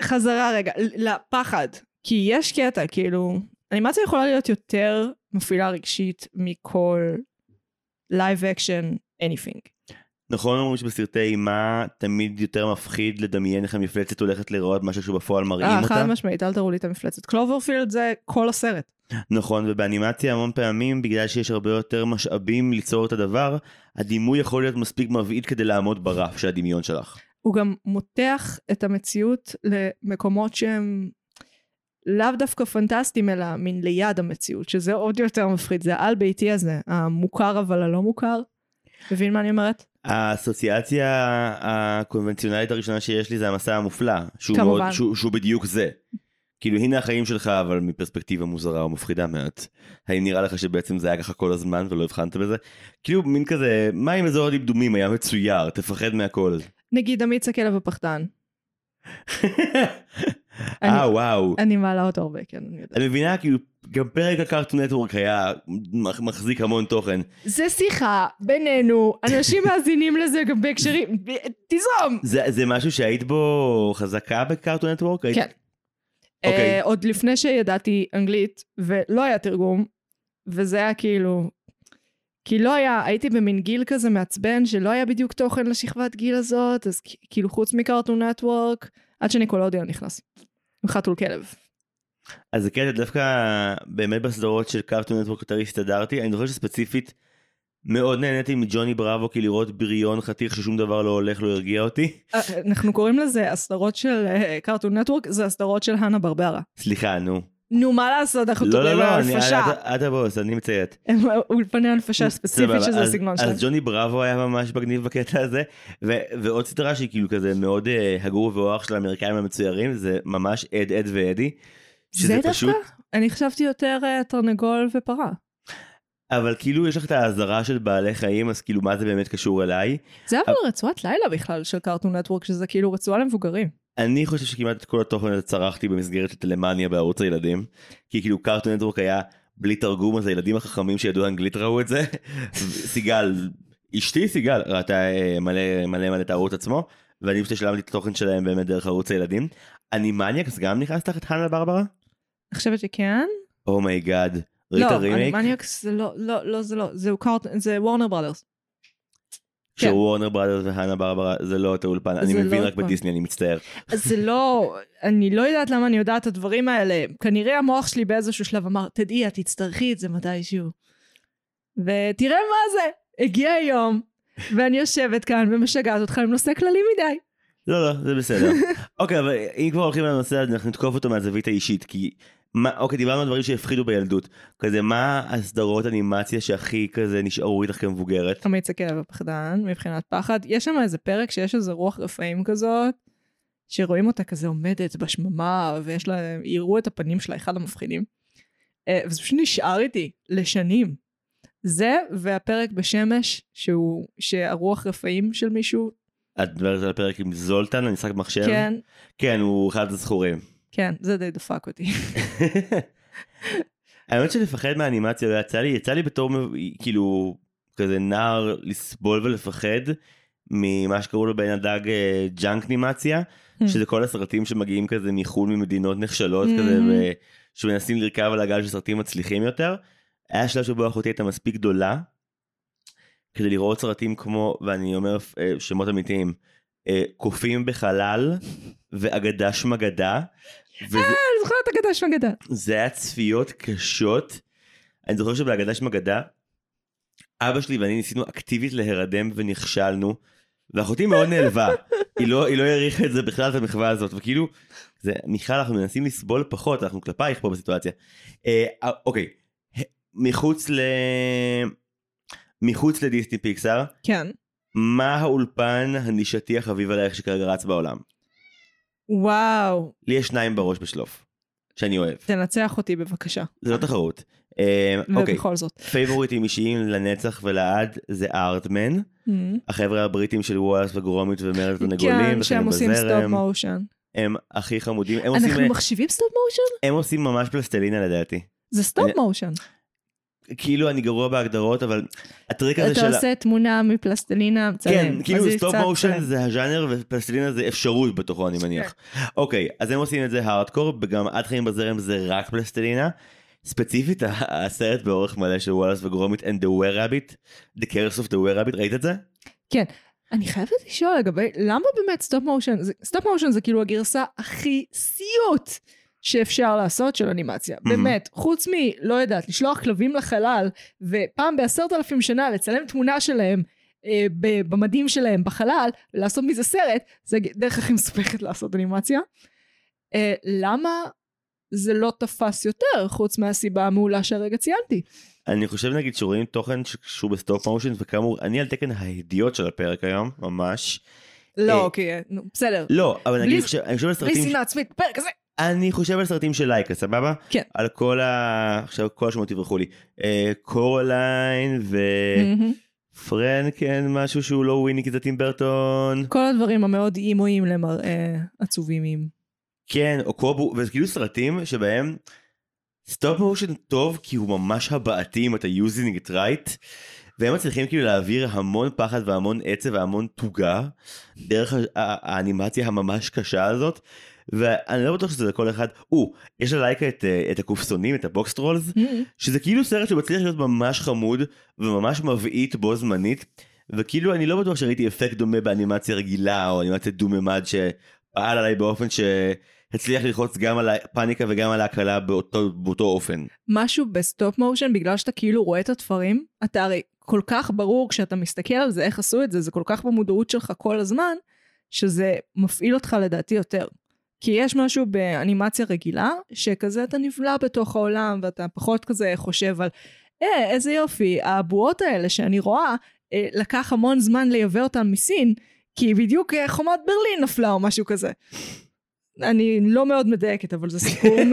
חזרה רגע, לפחד. כי יש קטע, כאילו, אנימציה יכולה להיות יותר מפעילה רגשית מכל live action, anything. נכון אומרים שבסרטי אימה תמיד יותר מפחיד לדמיין איך המפלצת הולכת להיראות משהו שבפועל מראים אה, אותה. חד משמעית, אל תראו לי את המפלצת. Cloverfield זה כל הסרט. נכון, ובאנימציה המון פעמים, בגלל שיש הרבה יותר משאבים ליצור את הדבר, הדימוי יכול להיות מספיק מבעית כדי לעמוד ברף של הדמיון שלך. הוא גם מותח את המציאות למקומות שהם לאו דווקא פנטסטיים, אלא מין ליד המציאות, שזה עוד יותר מפחיד. זה העל ביתי הזה, המוכר אבל הלא מוכר. מבין מה אני אומרת? האסוציאציה הקונבנציונלית הראשונה שיש לי זה המסע המופלא, שהוא, כמובן. מאוד, שהוא, שהוא בדיוק זה. כאילו הנה החיים שלך אבל מפרספקטיבה מוזרה ומפחידה מעט. האם נראה לך שבעצם זה היה ככה כל הזמן ולא הבחנת בזה? כאילו מין כזה, מה עם אזור הדמדומים היה מצויר, תפחד מהכל. נגיד אמיץ הכלב הפחדן. אה וואו. אני מעלה אותו הרבה, כן, אני יודעת. אני מבינה כאילו גם פרק הקארטון נטוורק היה מח- מחזיק המון תוכן. זה שיחה בינינו, אנשים מאזינים לזה גם בהקשרים, תזרום! זה, זה משהו שהיית בו חזקה בקארטון נטוורק? היית- כן. אוקיי. אה, עוד לפני שידעתי אנגלית, ולא היה תרגום, וזה היה כאילו... כי לא היה, הייתי במין גיל כזה מעצבן, שלא היה בדיוק תוכן לשכבת גיל הזאת, אז כאילו חוץ מקארטון נטוורק, עד שניקולודיון נכנס. עם חתול כלב. אז זה קטע דווקא באמת בסדרות של קארטון נטוורק יותר הסתדרתי אני זוכר שספציפית מאוד נהניתי מג'וני בראבו כי לראות בריון חתיך ששום דבר לא הולך לא הרגיע אותי אה, אנחנו קוראים לזה הסדרות של קארטון נטוורק, זה הסדרות של הנה ברברה. סליחה נו נו, מה לעשות, אנחנו לא לא מדברים לא על אני- הנפשה. את- הבוס אני מציית. אולפני הנפשה ספציפית שזה הסגנון שלהם. אז ג'וני בראבו היה ממש מגניב בקטע הזה ועוד סדרה שהיא כאילו כזה מאוד אה, הגור ואורח של האמריקאים המצוירים זה ממש אד אד ואדי. זה דווקא? אני חשבתי יותר אה, תרנגול ופרה. אבל כאילו יש לך את האזהרה של בעלי חיים אז כאילו מה זה באמת קשור אליי. זה אבל רצועת לילה בכלל של קארטון נטוורק, שזה כאילו רצועה למבוגרים. אני חושב שכמעט את כל התוכן הזה צרכתי במסגרת הטלמניה בערוץ הילדים. כי כאילו קארטון נטוורק היה בלי תרגום, אז הילדים החכמים שידעו אנגלית ראו את זה. סיגל, אשתי סיגל, ראתה אה, מלא מלא מלא את הערוץ עצמו, ואני פשוט השלמתי את התוכן שלהם באמת דרך ערוץ הילדים. Animaniacs גם נכנס תחת Hanna-Barbera? אני חושבת שכן. oh my God. ראית לא, רימייק? אנימניאקס זה לא, לא, לא, זה לא, זה Warner Brothers. כן. שהוא Warner Brothers ו Hanna-Barbera זה לא אותו אולפן, אני מבין לא רק. בדיסני, אני מצטער. זה לא, אני לא יודעת למה אני יודעת את הדברים האלה. כנראה המוח שלי באיזשהו שלב אמר, תדעי, את תצטרכי את זה מתישהו. ותראה מה זה, הגיע היום, ואני יושבת כאן ומשגעת אותך עם נושא כללי מדי. לא, לא, זה בסדר. אוקיי, אבל אם כבר הולכים לנושא הזה, אנחנו נתקוף אותו מהזווית האישית, כי... מה, אוקיי, דיברנו על דברים שהפחידו בילדות. כזה, מה הסדרות אנימציה שהכי כזה נשארו איתך כמבוגרת? אמיץ הכלב הפחדן, מבחינת פחד. יש שם איזה פרק שיש איזה רוח רפאים כזאת, שרואים אותה כזה עומדת בשממה, ויש לה, יראו את הפנים שלה, אחד המפחידים. אה, וזה פשוט נשאר איתי לשנים. זה והפרק בשמש, שהוא, שהרוח רפאים של מישהו, את מדברת על הפרק עם זולטן, המשחק מחשב? כן, כן, הוא אחד הזכורים. כן, זה די דפק אותי. האמת שלפחד מהאנימציה לא יצא לי, יצא לי בתור כאילו כזה נער לסבול ולפחד ממה שקראו לו בעין הדג אה, ג'אנק נימציה, שזה כל הסרטים שמגיעים כזה מחו"ל ממדינות נחשלות כזה. ו- שמנסים לרכב על הגל של סרטים מצליחים יותר. היה שלב שבו אחותי הייתה מספיק גדולה כדי לראות סרטים כמו, ואני אומר אה, שמות אמיתיים, אה, קופים בחלל ואגדה שמגדה. וזה, אני זוכרת אגדה שמגדה. זה היה צפיות קשות. אני זוכר שבהגדה שמגדה, אבא שלי ואני ניסינו אקטיבית להירדם ונכשלנו, ואחותי מאוד נעלבה. היא לא, היא לא העריכה את זה בכלל, את המחווה הזאת, וכאילו, זה, מיכל, אנחנו מנסים לסבול פחות, אנחנו כלפייך פה בסיטואציה. אה, אה, אוקיי, מחוץ ל... מחוץ לדיסני פיקסאר, כן. מה האולפן הנישתי החביב עלייך שכרגע רץ בעולם? וואו, לי יש שניים בראש בשלוף, שאני אוהב. תנצח אותי בבקשה. זה לא תחרות. אה, אוקיי, ובכל זאת. פייבוריטים אישיים לנצח ולעד זה Aardman, החבר'ה הבריטים של Wallace ו Gromit ומרד התרנגולים, כן, שהם עושים stop motion. הם הכי חמודים, אנחנו מחשיבים stop motion? הם עושים ממש פלסטלינה לדעתי. זה stop motion. כאילו אני גרוע בהגדרות, אבל הטריק הזה אתה של... ה- עושה תמונה מפלסטלינה, מצלם. כן, כאילו סטופ מושן זה הז'אנר ופלסטלינה זה אפשרות בתוכו אני מניח. אוקיי, אז הם עושים את זה הארדקור, וגם עד חיים בזרם זה רק פלסטלינה. ספציפית הסרט באורך מלא של Wallace ו Gromit and the were-rabbit, the curse of the were-rabbit, ראית את זה? אני חייבת לשאול לגבי, למה באמת stop motion, stop motion זה כאילו הגרסה הכי סיוט שאפשר לעשות של אנימציה. באמת, חוץ מ, לא יודעת, לשלוח כלבים לחלל, ופעם בעשרת אלפים שנה לצלם תמונה שלהם אה, במדים שלהם בחלל, ולעשות מזה סרט, זה דרך הכי מסובכת לעשות אנימציה. אה, למה זה לא תפס יותר, חוץ מהסיבה המעולה שהרגע ציינתי? אני חושב נגיד שרואים תוכן שקשור ב stop motion וכאמור אני על תקן ההדיוט של הפרק היום ממש. לא, אה, אוקיי, נו, בסדר. לא אבל בלי- נגיד אני חושב על בלי סרטים שנאה עצמית, פרק הזה. אני חושב על סרטים של לייקה סבבה? כן. על כל ה... עכשיו כל השמות יברחו לי. אה, קורליין מהמם. ופרנקן משהו שהוא לא וויני כי זה טים ברטון. כל הדברים המאוד emo יים למראה עצובים. כן או קובו וזה כאילו סרטים שבהם stop motion טוב כי הוא ממש הבעתי אם אתה using it right. והם מצליחים כאילו להעביר המון פחד והמון עצב והמון תוגה דרך האנימציה הממש קשה הזאת. ואני לא בטוח שזה לכל אחד, או, יש ללייקה את, אה, את הקופסונים, את הבוקס טרולס, שזה כאילו סרט שמצליח להיות ממש חמוד וממש מבעית בו זמנית וכאילו אני לא בטוח שראיתי אפקט דומה באנימציה רגילה או אנימציה דו-ממד שפעל עליי באופן שהצליח ללחוץ גם על הפאניקה וגם על ההקלה באותו, באותו אופן. משהו ב stop motion, בגלל שאתה כאילו רואה את התפרים, אתה הרי כל כך ברור כשאתה מסתכל על זה, איך עשו את זה, זה כל כך במודעות שלך כל הזמן, שזה מפעיל אותך לדעתי יותר. כי יש משהו באנימציה רגילה, שכזה אתה נבלע בתוך העולם, ואתה פחות כזה חושב על, אה, איזה יופי, הבועות האלה שאני רואה, אה, לקח המון זמן לייבא אותן מסין, כי בדיוק אה, חומת ברלין נפלה או משהו כזה. אני לא מאוד מדייקת, אבל זה סיפור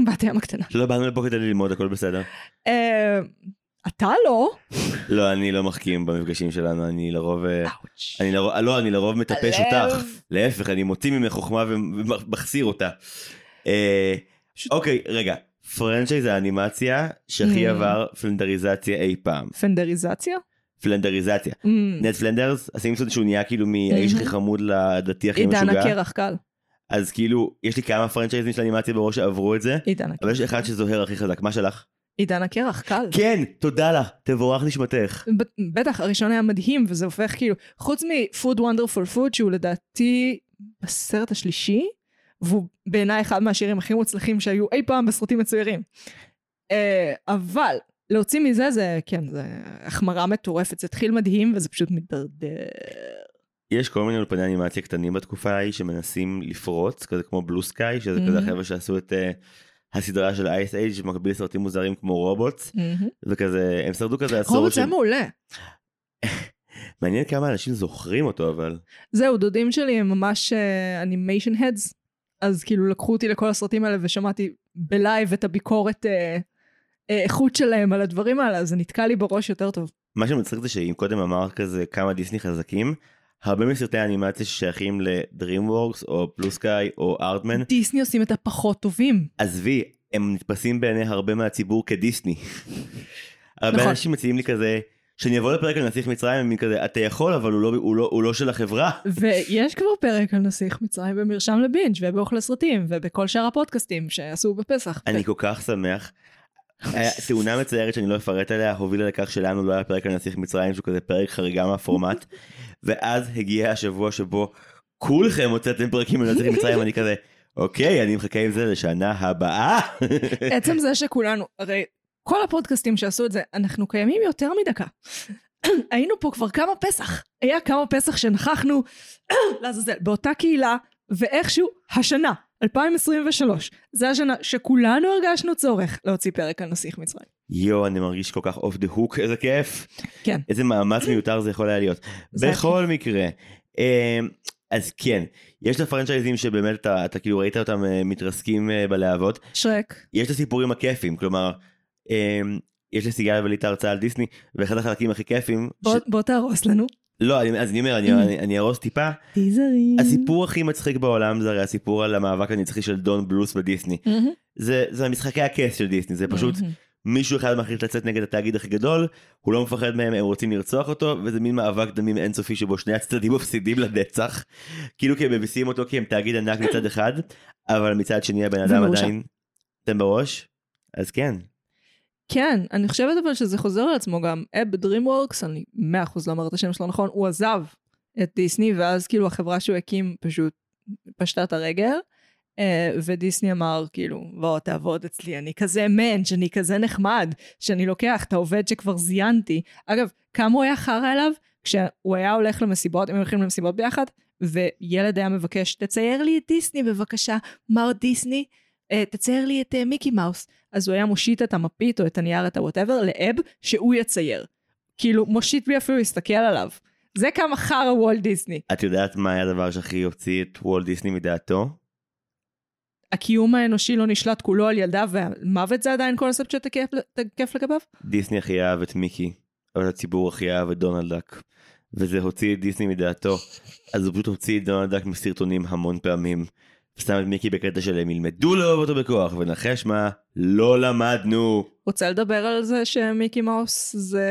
מבת ים הקטנה. לא באנו לפה כדי ללמוד הכל בסדר. אה, אתה לא. לא אני לא מחכים במפגשים שלנו אני לרוב אה, אאוץ'. אני לרוב לא אני לרוב מטפש. אותך להפך אני מוציא ממך חוכמה ומחסיר אותה. אה, אוקיי רגע פרנצ'ייז האנימציה שהכי Mm. עבר פלנדריזציה אי פעם. פנדריזציה? פלנדריזציה. Mm. נד פלנדרס, הסימפסון שהוא נהיה כאילו מהאיש הכי Mhm. חמוד לדתי הכי עידן משוגע. הקרח קל. אז כאילו, יש לי כמה פרנצ'ייזים של אנימציה בראש שעברו את זה, עידן הקרח. אבל יש אחד שזוהר הכי חזק. מה שלך? עידן הקרח קל. כן, תודה לך, תבורך נשמתך. בטח, הראשון היה מדהים, וזה הופך כאילו, חוץ מ-Food Wonderful Food, שהוא לדעתי בסרט השלישי, והוא בעיניי אחד מהשירים הכי מוצלחים שהיו אי פעם בסרטים מצוירים. אה, אבל להוציא מזה זה, כן, זה החמרה מטורפת. זה התחיל מדהים וזה פשוט מידרדר. יש כל מיני אולפני אנימציה קטנים בתקופה ההיא שמנסים לפרוץ, כזה כמו בלו סקאי, שזה כזה. החבר'ה שעשו את אה, הסדרה של Ice Age במקביל לסרטים מוזרים כמו רובוט, מהמם. וכזה, הם שרדו כזה עשור של... זה מעולה. מעניין כמה אנשים זוכרים אותו אבל. זהו, דודים שלי הם ממש animation uh, heads, אז כאילו לקחו אותי לכל הסרטים האלה ושמעתי ב live את הביקורת אה, אה, איכות שלהם על הדברים האלה, אז זה נתקע לי בראש יותר טוב. מה שמצחיק זה שאם קודם אמר כזה כמה דיסני חזקים, הרבה מסרטי האנימציה ששייכים לדרימוורקס או בלו סקאי או ארדמן, דיסני עושים את הפחות טובים. עזבי, הם נתפסים בעיני הרבה מהציבור כדיסני. הרבה נכון. אנשים מציעים לי כזה, שאני אבוא לפרק על נסיך מצרים, הם כזה, אתה יכול אבל הוא לא, הוא לא, הוא לא של החברה. ויש כבר פרק על נסיך מצרים במרשם לבינג' ובאוכל הסרטים ובכל שאר הפודקאסטים שעשו בפסח. אני כל כך שמח. היה תאונה מצערת שאני לא אפרט עליה הובילה לכך שלנו לא היה פרק על נסיך מצרים שהוא כזה פרק חריגה מהפורמט ואז הגיע השבוע שבו כולכם הוצאתם פרקים נסיך מצרים אני כזה אוקיי אני מחכה עם זה לשנה הבאה. עצם זה שכולנו, הרי כל הפודקאסטים שעשו את זה, אנחנו קיימים יותר מדקה. היינו פה כבר כמה פסח. היה כמה פסח שנכחנו, לעזאזל, באותה קהילה, ואיכשהו השנה, 2023, זה השנה שכולנו הרגשנו צורך להוציא פרק על נסיך מצרים. יואו אני מרגיש כל כך אוף דה הוק איזה כיף. כן. איזה מאמץ מיותר זה יכול היה להיות. בכל מקרה. אמ, אז כן, יש את הפרנצ'ייזים שבאמת אתה, אתה כאילו ראית אותם אה, מתרסקים אה, בלהבות, שרק. יש את הסיפורים הכיפים, כלומר, אמ, יש לסיגל ולי את ההרצאה על דיסני, ואחד החלקים הכי כיפים, בוא, בוא תהרוס לנו. לא, אני, אז אני אומר, אני, אני, אני ארוס טיפה, טיזרים. הסיפור הכי מצחיק בעולם זה הרי הסיפור על המאבק הנצחי של דון בלוס בדיסני. זה, זה המשחקי הכס של דיסני, זה פשוט. מישהו אחד מחליט לצאת נגד התאגיד הכי גדול, הוא לא מפחד מהם, הם רוצים לרצוח אותו, וזה מין מאבק דמים אינסופי שבו שני הצדדים מפסידים לנצח, כאילו כי הם מביסים אותו כי הם תאגיד ענק מצד אחד, אבל מצד שני הבן אדם. עדיין... אתם בראש? אז כן. כן, אני חושבת אבל שזה חוזר על עצמו גם. אב דרימוורקס, אני מאה אחוז לא אומרת את השם שלו נכון, הוא עזב את דיסני, ואז כאילו החברה שהוא הקים פשוט פשטה את הרגל, ודיסני אמר כאילו, בוא תעבוד אצלי, אני כזה מענץ', אני כזה נחמד, שאני לוקח את העובד שכבר זיינתי. אגב, כמה הוא היה חרא אליו? כשהוא היה הולך למסיבות, הם הולכים למסיבות ביחד, וילד היה מבקש, תצייר לי את דיסני בבקשה, מר דיסני, אה, תצייר לי את אה, מיקי מאוס. אז הוא היה מושיט את המפית או את הנייר, את ה whatever, לאב, שהוא יצייר. כאילו, מושיט בלי אפילו להסתכל עליו. זה כמה חרא וולט דיסני. את יודעת מה היה הדבר שהכי הוציא את וולט דיסני מדעתו? הקיום האנושי לא נשלט כולו על ידיו, והמוות זה עדיין קונספט שתקף תקף לגביו? דיסני הכי אהב את מיקי, אבל הציבור הכי אהב את דונלד דאק. וזה הוציא את דיסני מדעתו, אז הוא פשוט הוציא את דונלד דאק מסרטונים המון פעמים. ושם את מיקי בקטע של הם ילמדו לאהוב אותו בכוח, ונחש מה? לא למדנו. רוצה לדבר על זה שמיקי מאוס זה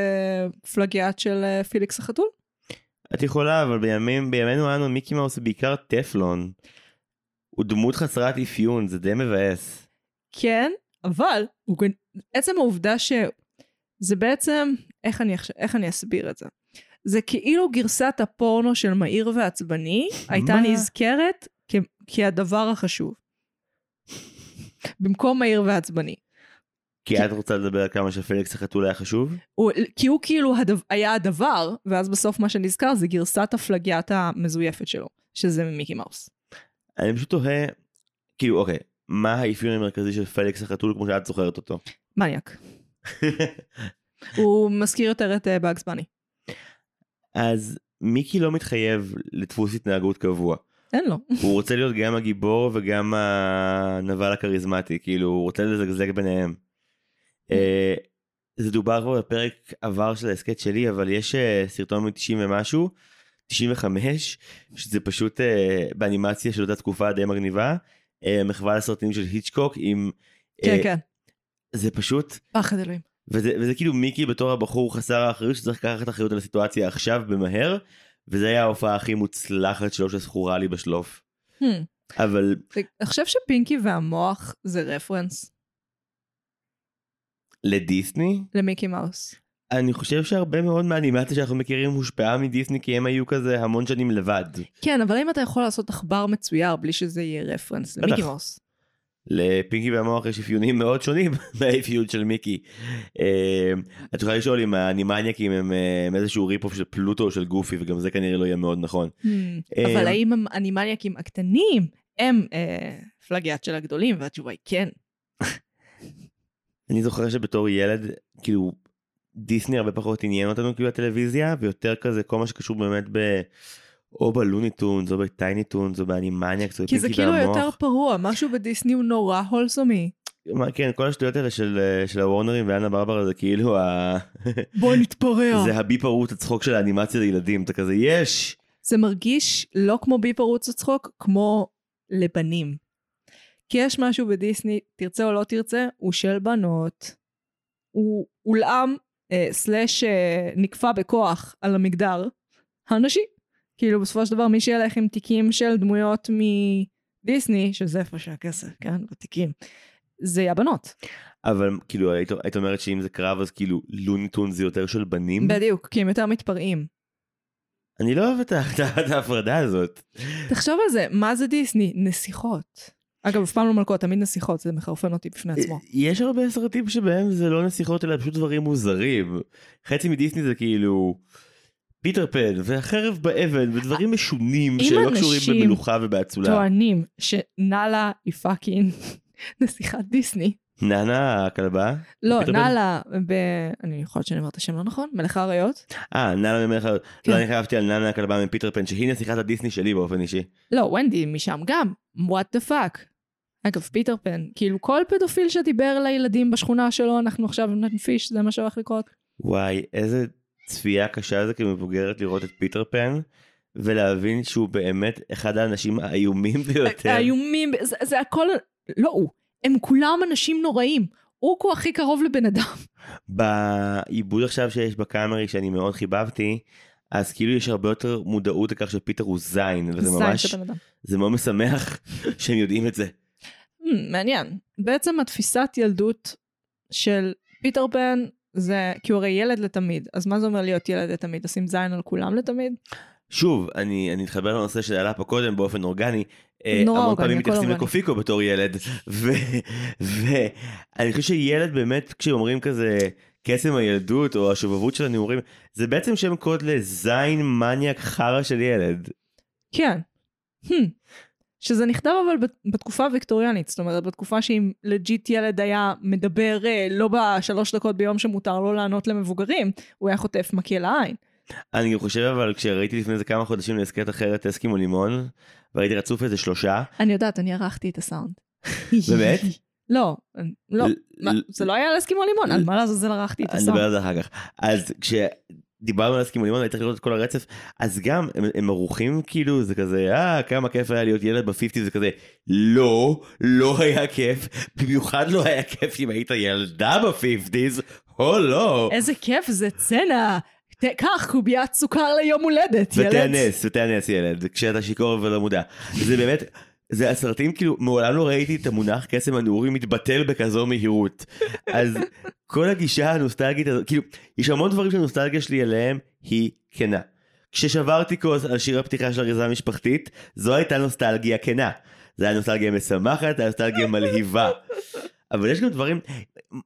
פלגיאט של אה, פיליקס החתול? את יכולה, אבל בימים, בימינו אנו מיקי מאוס הוא בעיקר טפלון. הוא דמות חסרת אפיון, זה די מבאס. כן, אבל הוא, עצם העובדה שזה בעצם, איך אני, עכשיו- איך אני אסביר את זה? זה כאילו גרסת הפורנו של מהיר ועצבני הייתה? נזכרת כ- כהדבר החשוב. במקום מהיר ועצבני. כי את רוצה לדבר על כמה שפליקס החתול היה חשוב? הוא, כי הוא כאילו הדב, היה הדבר, ואז בסוף מה שנזכר זה גרסת הפלגיאט המזויפת שלו, שזה ממיקי מאוס. אני פשוט תוהה, כאילו אוקיי, מה האפיון המרכזי של פליקס החתול כמו שאת זוכרת אותו? מניאק. הוא מזכיר יותר את באגס בני. אז מיקי לא מתחייב לדפוס התנהגות קבוע. אין לו. הוא רוצה להיות גם הגיבור וגם הנבל הכריזמטי, כאילו הוא רוצה לזגזג ביניהם. אה, זה דובר כבר בפרק עבר של ההסכת שלי, אבל יש אה, סרטון מ-90 ומשהו, 95, שזה פשוט אה, באנימציה של אותה תקופה די מגניבה, אה, מחווה לסרטים של היצ'קוק עם... כן, אה, כן. זה פשוט, פחד אלוהים. וזה, וזה כאילו מיקי בתור הבחור חסר האחריות שצריך לקחת אחריות על הסיטואציה עכשיו במהר, וזה היה ההופעה הכי מוצלחת שלו שזכורה לי בשלוף. Hmm. אבל אתה חושב שפינקי והמוח זה רפרנס לדיסני, למיקי מאוס? אני חושב שהרבה מאוד מהאנימציה שאנחנו מכירים הושפעה מדיסני כי הם היו כזה המון שנים לבד. כן, אבל האם אתה יכול לעשות עכבר מצויר בלי שזה יהיה רפרנס למיקי. מאוס? לפינקי והמוח יש אפיונים מאוד שונים מהאפיון של מיקי. אה, את יכולה לשאול אם האנימניאקים הם איזשהו rip-off של פלוטו או של גופי וגם זה כנראה לא יהיה מאוד נכון. Hmm. אבל האם האנימניאקים הקטנים הם אה, פלגיאט של הגדולים? והתשובה היא כן. אני זוכר שבתור ילד כאילו דיסני הרבה פחות עניין אותנו כאילו הטלוויזיה ויותר כזה כל מה שקשור באמת ב... או בלוניטונס או בטייני טונס או באנימניאקס או כי זה כאילו והמוח. יותר פרוע, משהו בדיסני הוא נורא הולסומי. כן כל השטויות האלה של אה, של הוורנרים ואנה ברברה זה כאילו ה... בוא נתפרע. זה הבי פרוט הצחוק של האנימציה לילדים אתה כזה יש זה מרגיש לא כמו בי פרוץ הצחוק, כמו לבנים. כי יש משהו בדיסני, תרצה או לא תרצה, הוא של בנות. הוא אה, סלאש אה, נקפא בכוח על המגדר הנשי. כאילו בסופו של דבר מי שילך עם תיקים של דמויות מדיסני, שזה איפה שהכסף, כן? בתיקים. זה הבנות. אבל כאילו היית, היית אומרת שאם זה קרב אז כאילו לוניטון זה יותר של בנים בדיוק, כי הם יותר מתפרעים. אני לא אוהב את ההפרדה הזאת תחשוב על זה, מה זה דיסני? נסיכות. אגב, אף פעם לא מלכות, תמיד נסיכות, זה מחרפן אותי בפני עצמו. יש הרבה סרטים שבהם זה לא נסיכות אלא פשוט דברים מוזרים חצי מדיסני זה כאילו פיטר פן והחרב באבן ודברים משונים אם שלא קשורים אנשים במלוכה ובאצולה. טוענים שנאלה היא fucking נסיכת דיסני. נאנה הכלבה? לא? נאלה, ב... אני יכול להיות שאני אומרת את השם לא נכון? מלך האריות? אה נאנה ממך כן. לא אני חשבתי על נאנה הכלבה מפיטר פן שהיא נסיכת הדיסני שלי באופן אישי. לא, ונדי משם גם. what the fuck. אגב, פיטר פן, כאילו כל פדופיל שדיבר לילדים בשכונה שלו, אנחנו עכשיו ננפיש, זה מה שהולך לקרות. וואי איזה צפייה קשה זה כמבוגרת לראות את פיטר פן ולהבין שהוא באמת אחד האנשים האיומים ביותר. האיומים, זה, זה הכל, לא הוא, הם כולם אנשים נוראים. הוא הכי קרוב לבן אדם. בעיבוד עכשיו שיש בקאמרי שאני מאוד חיבבתי אז כאילו יש הרבה יותר מודעות לכך שפיטר הוא זין וזה זין ממש. זה מאוד משמח שהם יודעים את זה. Hmm, מעניין. בעצם התפיסת ילדות של פיטר פן זה כי הוא הרי ילד לתמיד. אז מה זה אומר להיות ילד לתמיד? לשים זין על כולם לתמיד? שוב אני אני אתחבר לנושא שעלה פה קודם באופן אורגני. אה, נורא המון פעמים מתייחסים. לקופיקו בתור ילד ואני חושב שילד באמת כשאומרים כזה קסם הילדות או השובבות של הנעורים זה בעצם שם קוד לזין מניאק חרא של ילד. כן. Hmm. שזה נכתב אבל בת- בתקופה הוויקטוריאנית, זאת אומרת בתקופה שאם legit ילד היה מדבר אה, לא בשלוש דקות ביום שמותר לו לענות למבוגרים, הוא היה חוטף מקל לעין. אני חושב אבל כשראיתי לפני זה כמה חודשים להסכת אחרת אסקימו לימון והייתי רצוף איזה שלושה אני יודעת, אני ערכתי את הסאונד. באמת? לא, לא, זה לא היה על אסקימו לימון, על מה לעזאזל ערכתי את אני אדבר הסאונד. על זה אחר כך. אז כשדיברנו על לימון הייתי צריך לראות את כל הרצף אז גם הם, הם ערוכים כאילו זה כזה אה כמה כיף היה להיות ילד בפיפטי זה כזה לא לא היה כיף במיוחד לא היה כיף אם היית ילדה בפיפטיז או לא. איזה כיף זה צנע. קח קוביית סוכר ליום הולדת, ילד. ותיאנס ותיאנס ילד כשאתה שיכור ולא מודע זה באמת. זה הסרטים כאילו מעולם לא ראיתי את המונח קסם הנעורים מתבטל בכזו מהירות אז כל הגישה הנוסטלגית הזאת כאילו יש המון דברים שהנוסטלגיה שלי עליהם היא כנה. כששברתי כוס על שיר הפתיחה של אריזה משפחתית זו הייתה נוסטלגיה כנה. זה היה נוסטלגיה משמחת, היה נוסטלגיה מלהיבה. אבל יש גם דברים,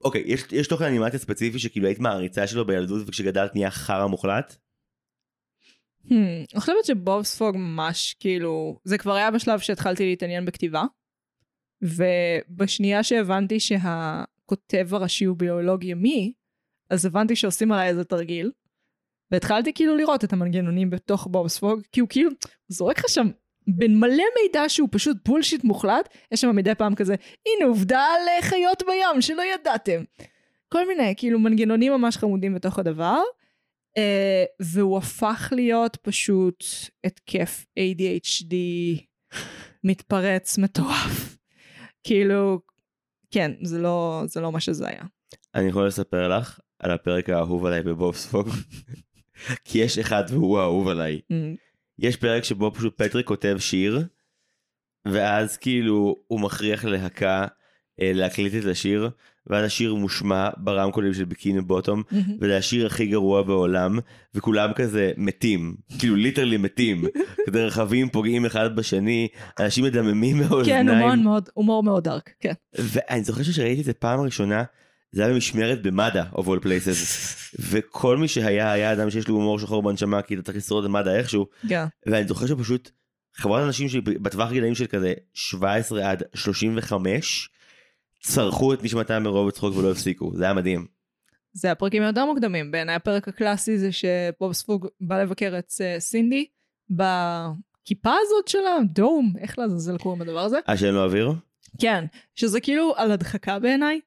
אוקיי, יש, יש תוכן אנימציה ספציפי שכאילו היית מעריצה שלו בילדות וכשגדלת נהיה חרא מוחלט? Hmm, אני חושבת שבוב ספוג ממש כאילו, זה כבר היה בשלב שהתחלתי להתעניין בכתיבה, ובשנייה שהבנתי שהכותב הראשי הוא ביולוג ימי, אז הבנתי שעושים עליי איזה תרגיל, והתחלתי כאילו לראות את המנגנונים בתוך בוב ספוג, כי הוא כאילו זורק לך שם בין מלא מידע שהוא פשוט בולשיט מוחלט, יש שם מדי פעם כזה, הנה עובדה על אה, חיות בים שלא ידעתם. כל מיני כאילו מנגנונים ממש חמודים בתוך הדבר. Uh, והוא הפך להיות פשוט התקף ADHD מתפרץ מטורף. כאילו, כן, זה לא, זה לא מה שזה היה. אני יכול לספר לך על הפרק האהוב עליי בבובספוג. כי יש אחד והוא האהוב עליי. Mm, יש פרק שבו פשוט פטריק כותב שיר, ואז כאילו הוא מכריח להקה להקליט את השיר, ואז השיר מושמע ברמקולים של ביקיני בוטום. וזה השיר הכי גרוע בעולם, וכולם כזה מתים, כאילו literally מתים, כזה רכבים פוגעים אחד בשני, אנשים מדממים כן, מהאוזניים. הומור מאוד, הומור מאוד dark, כן. ואני זוכר שראיתי את זה פעם ראשונה, זה היה במשמרת במד"א, of all places, וכל מי שהיה, היה אדם שיש לו הומור שחור בנשמה, כי אתה צריך לשרוד את מד"א איכשהו, כן. ואני זוכר שפשוט חברת אנשים שבטווח גילאים של כזה 17 עד 35, צרחו את נשמתם מרוב צחוק ולא הפסיקו, זה היה מדהים. זה הפרקים היותר מוקדמים. בעיניי הפרק הקלאסי זה שבוב ספוג בא לבקר את אה, סינדי בכיפה הזאת שלה, דום, איך לעזאזל קוראים לדבר הזה? אה, שאין לו אוויר? כן, שזה כאילו על הדחקה בעיניי.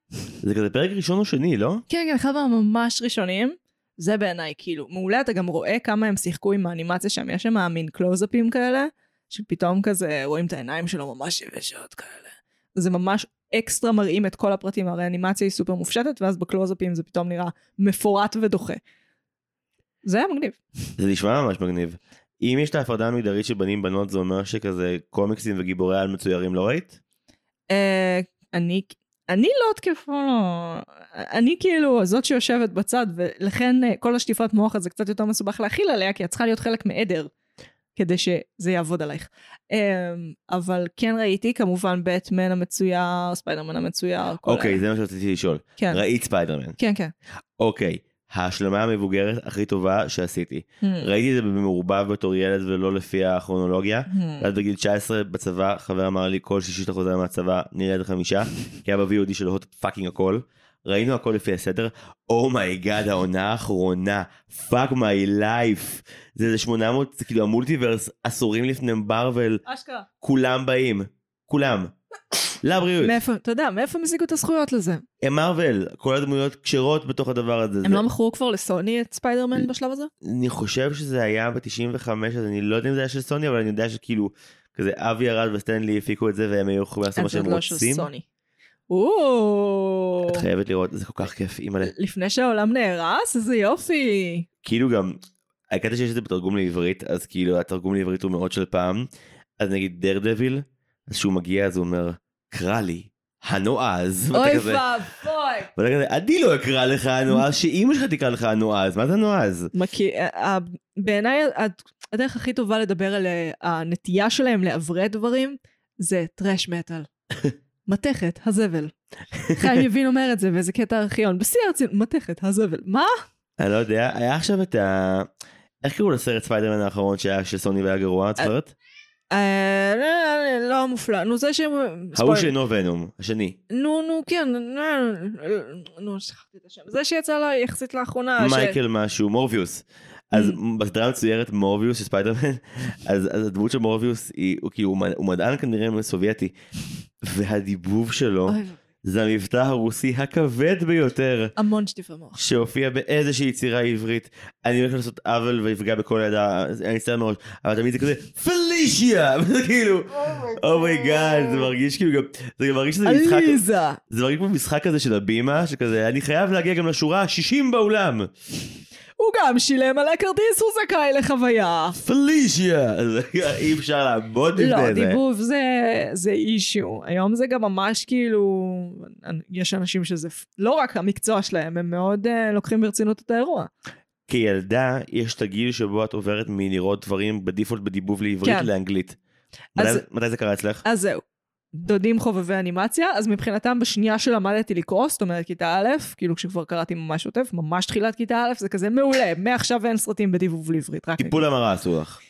זה כזה פרק ראשון או שני, לא? כן, כן, אחד מהממש ראשונים. זה בעיניי כאילו מעולה, אתה גם רואה כמה הם שיחקו עם האנימציה שם, יש שם מין קלוזאפים כאלה, שפתאום כזה רואים את העיניים שלו ממש יבשות כאלה. זה ממש אקסטרה מראים את כל הפרטים, הרי האנימציה היא סופר מופשטת, ואז בקלוזאפים זה פתאום נראה מפורט ודוחה. זה היה מגניב. זה נשמע ממש מגניב. אם יש את ההפרדה המגדרית של בנים בנות זה אומר שכזה קומיקסים וגיבורי על מצוירים לא ראית? אה, אני, אני לא תקפה, לא. אני כאילו זאת שיושבת בצד, ולכן אה, כל השטיפת מוח הזה קצת יותר מסובך להכיל עליה, כי את צריכה להיות חלק מעדר, כדי שזה יעבוד עלייך. אה, אבל כן ראיתי כמובן בטמן המצויר, ספיידרמן המצויר, כל אוקיי, זה מה שרציתי לשאול. כן, ראית ספיידרמן. כן, כן. אוקיי, ההשלמה המבוגרת הכי טובה שעשיתי. Hmm, ראיתי את זה במעורבב בתור ילד ולא לפי הכרונולוגיה. hmm. ואז בגיל 19 בצבא חבר אמר לי כל שישי שאתה חוזר מהצבא נראה את החמישה כי היה ב-VOD של הוט fucking הכל. ראינו הכל לפי הסדר. oh my god העונה האחרונה fuck my life. זה איזה 800 זה כאילו ה multiverse עשורים לפני מרוויל אשכרה. כולם באים כולם. לבריאות. מאיפה, אתה יודע, מאיפה הם השיגו את הזכויות לזה? הם מרוויל כל הדמויות כשרות בתוך הדבר הזה. הם זה- לא מכרו כבר לסוני את ספיידרמן בשלב הזה? אני חושב שזה היה ב-95 אז אני לא יודע אם זה היה של סוני אבל אני יודע שכאילו כזה אבי ירד וסטנלי הפיקו את זה והם היו יכולים לעשות מה אז זה שהם עוד לא של רוצים. סוני. את חייבת לראות זה כל כך כיף אימא'לה. לפני שהעולם נהרס? איזה יופי. כאילו גם הקטע שיש את זה בתרגום לעברית אז כאילו התרגום לעברית הוא מאוד של פעם אז נגיד דר דביל אז שהוא מגיע אז הוא אומר קרא לי הנועז. אוי ואבוי. ואתה כזה אני לא אקרא לך הנועז שאימא שלך תקרא לך הנועז מה זה הנועז. מכיר, אה, בעיניי הד- הדרך הכי טובה לדבר על אה, הנטייה שלהם לעברת דברים זה טרש מטאל. מתכת, הזבל. חיים יבין אומר את זה באיזה קטע ארכיון, בשיא הרצינות, מתכת, הזבל. מה? אני לא יודע היה עכשיו את ה... איך קראו לסרט ספיידרמן האחרון שהיה של סוני והיה גרוע את זוכרת? אה, לא, לא מופלא. נו זה שהם... ההוא. שאינו ונום השני. נו, נו, כן, נו, נו, שכחתי את השם. זה שיצא לה יחסית לאחרונה. מייקל משהו מורביוס. אז Mm. בסדרה המצוירת מורביוס של ספיידרמן אז, אז הדמות של מורביוס היא הוא כאילו הוא מד- הוא מדען כנראה סובייטי והדיבוב שלו זה המבטא הרוסי הכבד ביותר. המון שטיפי מוח. שהופיע באיזושהי יצירה עברית. אני הולך לעשות עוול ויפגע בכל ידה אני מצטער מראש אבל תמיד זה כזה פלישיה! וזה כאילו אומייגאד זה מרגיש כאילו גם זה גם מרגיש שזה משחק עליזה. זה מרגיש כמו משחק כזה של הבימה שכזה אני חייב להגיע גם לשורה ה-60 באולם הוא גם שילם על הכרטיס, הוא זכאי לחוויה. פלישיה אז אי אפשר לעמוד לא, לפני זה. דיבוב זה, זה אישיו. היום זה גם ממש כאילו, יש אנשים שזה לא רק המקצוע שלהם, הם מאוד uh, לוקחים ברצינות את האירוע. כילדה יש את הגיל שבו את עוברת מלראות דברים בדיפולט בדיבוב לעברית כן. לאנגלית. אז- מתי- מתי זה קרה אצלך? אז זהו. דודים חובבי אנימציה, אז מבחינתם בשנייה שלמדתי לקרוא, זאת אומרת כיתה א', כאילו כשכבר קראתי ממש שוטף, ממש תחילת כיתה א', זה כזה מעולה, מעכשיו אין סרטים בדיבוב לעברית, רק טיפול המרה עשו לך.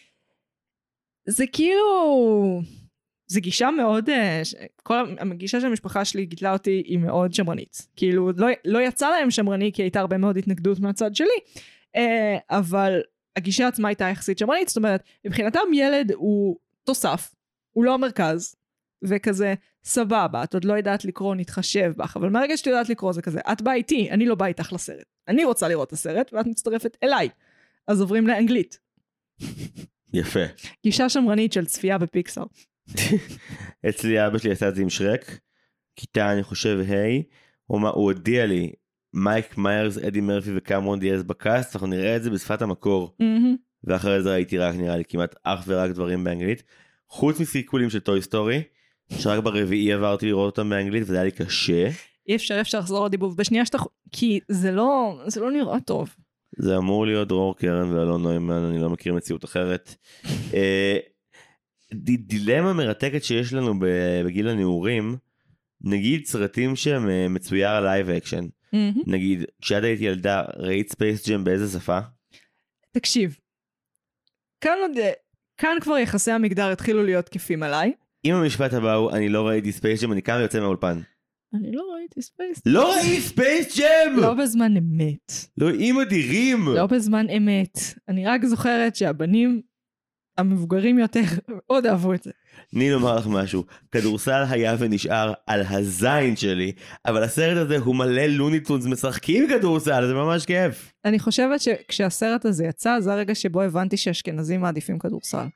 זה כאילו... זה גישה מאוד... אה, כל הגישה של המשפחה שלי גידלה אותי היא מאוד שמרנית. כאילו לא, לא יצא להם שמרני כי הייתה הרבה מאוד התנגדות מהצד שלי, אה, אבל הגישה עצמה הייתה יחסית שמרנית, זאת אומרת מבחינתם ילד הוא תוסף, הוא לא המרכז, וכזה סבבה, את עוד לא יודעת לקרוא, נתחשב בך, אבל מהרגע שאת יודעת לקרוא זה כזה, את באה איתי, אני לא באה איתך לסרט. אני רוצה לראות את הסרט ואת מצטרפת אליי. אז עוברים לאנגלית. יפה. גישה שמרנית של צפייה בפיקסאר. אצלי אבא שלי עשה את זה עם שרק. כיתה, אני חושב, ה', הוא, הוא הודיע לי, מייק מיירס, אדי מרפי וקמרון דיאז ב cast, אנחנו נראה את זה בשפת המקור. ואחרי זה ראיתי רק נראה לי כמעט אך ורק דברים באנגלית. חוץ מסיקוולים של טוי סטורי, שרק ברביעי עברתי לראות אותם באנגלית וזה היה לי קשה. אי אפשר, אי אפשר לחזור לדיבוב בשנייה שאתה... כי זה לא, זה לא נראה טוב. זה אמור להיות דרור קרן ואלון נוימן, אני לא מכיר מציאות אחרת. אה, דילמה מרתקת שיש לנו בגיל הנעורים, נגיד סרטים שהם אה, מצויר live action. נגיד, כשאת היית ילדה, ראית ספייס ג'ם באיזה שפה? תקשיב, כאן עוד... כאן כבר יחסי המגדר התחילו להיות תקפים עליי. אם המשפט הבא הוא, אני לא ראיתי ספייס ג'ם, אני קם ויוצא מהאולפן. אני לא ראיתי ספייס. לא ראית ספייס ג'ם! לא בזמן אמת. אלוהים אדירים! לא בזמן אמת. אני רק זוכרת שהבנים המבוגרים יותר מאוד אהבו את זה. תני לומר לך משהו, כדורסל היה ונשאר על הזין שלי, אבל הסרט הזה הוא מלא לוניטונס משחקים כדורסל, זה ממש כיף. אני חושבת שכשהסרט הזה יצא, זה הרגע שבו הבנתי שאשכנזים מעדיפים כדורסל.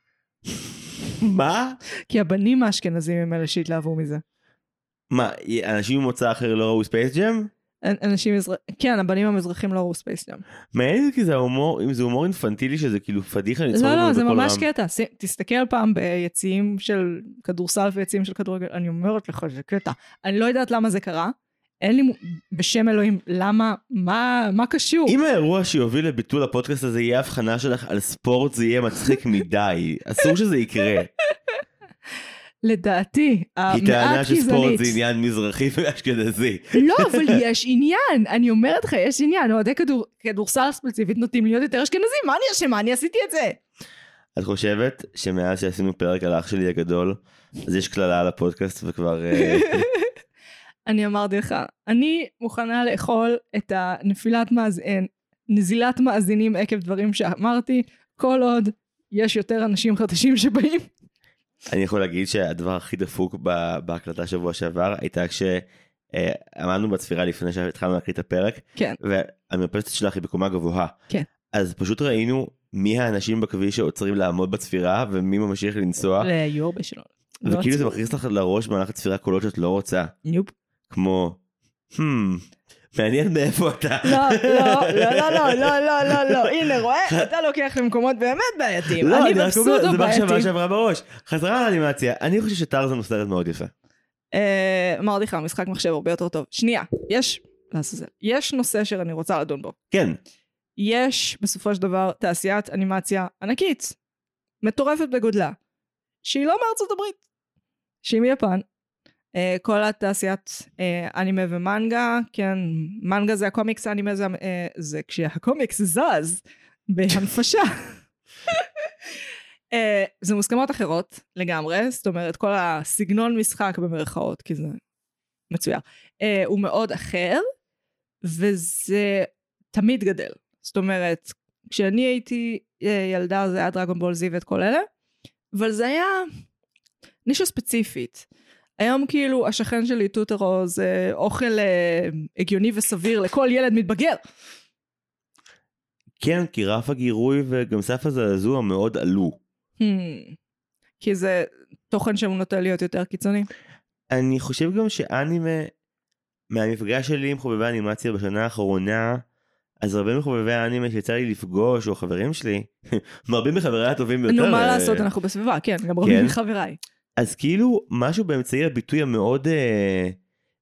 מה? כי הבנים האשכנזים הם אלה שהתלהבו מזה. מה, אנשים ממוצא אחר לא ראו ספייס ג'ם? אנ- אנשים מזר... כן, הבנים המזרחים לא ראו ספייס ג'אם. מעניין כי זה הומור, אם זה הומור אינפנטילי שזה כאילו פדיחה לצחוק לא, לא, זה ממש. קטע. תסתכל פעם ביציעים של כדורסל ויציעים של כדורגל, אני אומרת לך, זה קטע. אני לא יודעת למה זה קרה. אין לי, בשם אלוהים, למה, מה, מה קשור? אם האירוע שיוביל לביטול הפודקאסט הזה יהיה הבחנה שלך על ספורט זה יהיה מצחיק מדי, אסור שזה יקרה. לדעתי, היא טענה המעט שספורט גזענית. זה עניין מזרחי ואשכנזי. לא, אבל יש עניין. אני אומרת לך, יש עניין. אוהדי כדור- כדורסל ספציפית נוטים להיות יותר אשכנזים. מה אני אשמה? אני עשיתי את זה. את חושבת שמאז שעשינו פרק על אח שלי הגדול, אז יש קללה על הפודקאסט וכבר... אני אמרתי לך, אני מוכנה לאכול את הנפילת מאזין, נזילת מאזינים עקב דברים שאמרתי, כל עוד יש יותר אנשים חדשים שבאים. אני יכול להגיד שהדבר הכי דפוק בהקלטה שבוע שעבר הייתה כשעמדנו בצפירה לפני שהתחלנו להקליט את הפרק, כן. והמרפסת שלך היא בקומה גבוהה. כן. אז פשוט ראינו מי האנשים בכביש שעוצרים לעמוד בצפירה ומי ממשיך לנסוע, ליורבה שלו. לא וכאילו זה מכניס לך לראש במהלך הצפירה קולות שאת לא רוצה, ניופ. כמו, hmm, מעניין מאיפה אתה. לא, לא, לא, לא, לא, לא, לא, לא, לא, הנה רואה, אתה לוקח למקומות באמת בעייתיים. לא, אני רק אומר, בפסודו זה מחשבה בעייתי. שעברה בראש. חזרה לאנימציה, אני חושב שטרזן הוא סרט מאוד יפה. אה, אמרתי לך, משחק מחשב הרבה יותר טוב. שנייה, יש, יש נושא שאני רוצה לדון בו. כן, יש בסופו של דבר תעשיית אנימציה ענקית, מטורפת בגודלה, שהיא לא מארצות הברית, שהיא מיפן. Uh, כל התעשיית uh, אנימה ומנגה, כן, מנגה זה הקומיקס, אנימה זה, uh, זה כשהקומיקס זז בהנפשה. זה מוסכמות אחרות לגמרי, זאת אומרת כל הסגנון משחק במרכאות, כי זה מצויר, הוא מאוד אחר, וזה תמיד גדל. זאת אומרת, כשאני הייתי אה, ילדה זה היה דרגון בול זי ואת כל אלה, אבל זה היה נישה ספציפית. היום כאילו השכן שלי טוטרו זה אוכל אה, הגיוני וסביר לכל ילד מתבגר. כן, כי רף הגירוי וגם סף הזעזוע מאוד עלו. Hmm. כי זה תוכן שהוא נוטה להיות יותר קיצוני. אני חושב גם שאנימה, מהמפגש שלי עם חובבי אנימציה בשנה האחרונה, אז הרבה מחובבי האנימה שיצא לי לפגוש, או חברים שלי, מרבים מחבריי הטובים ביותר. נו מה אה, לעשות אנחנו בסביבה כן גם רבים כן. מחבריי. אז כאילו משהו באמצעי הביטוי המאוד, אה,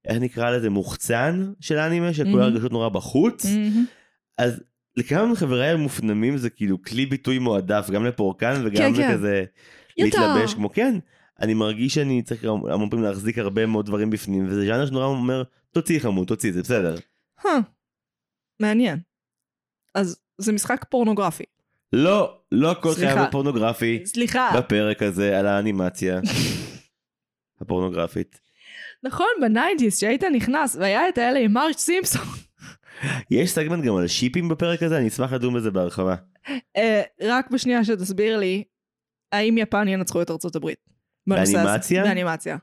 איך נקרא לזה, מוחצן של האנימה, שכל מהמם. הרגשות נורא בחוץ. מהמם. אז לכמה מחבריי המופנמים זה כאילו כלי ביטוי מועדף, גם לפורקן וגם כן, כן. לכזה ידע. להתלבש כמו כן. אני מרגיש שאני צריך המון פעמים להחזיק הרבה מאוד דברים בפנים, וזה ז'אנר שנורא אומר, תוציא חמוד, תוציא, זה בסדר. Huh. מעניין. אז זה משחק פורנוגרפי. לא, לא הכל חייב סליחה. להיות פורנוגרפי סליחה. בפרק הזה על האנימציה הפורנוגרפית. נכון, ב nineties שהיית נכנס והיה את האלה עם מרש סימפסון. יש סגמנט גם על שיפים בפרק הזה, אני אשמח לדון בזה בהרחבה. אה, רק בשנייה שתסביר לי, האם יפן ינצחו את ארצות הברית? באנימציה? באנימציה.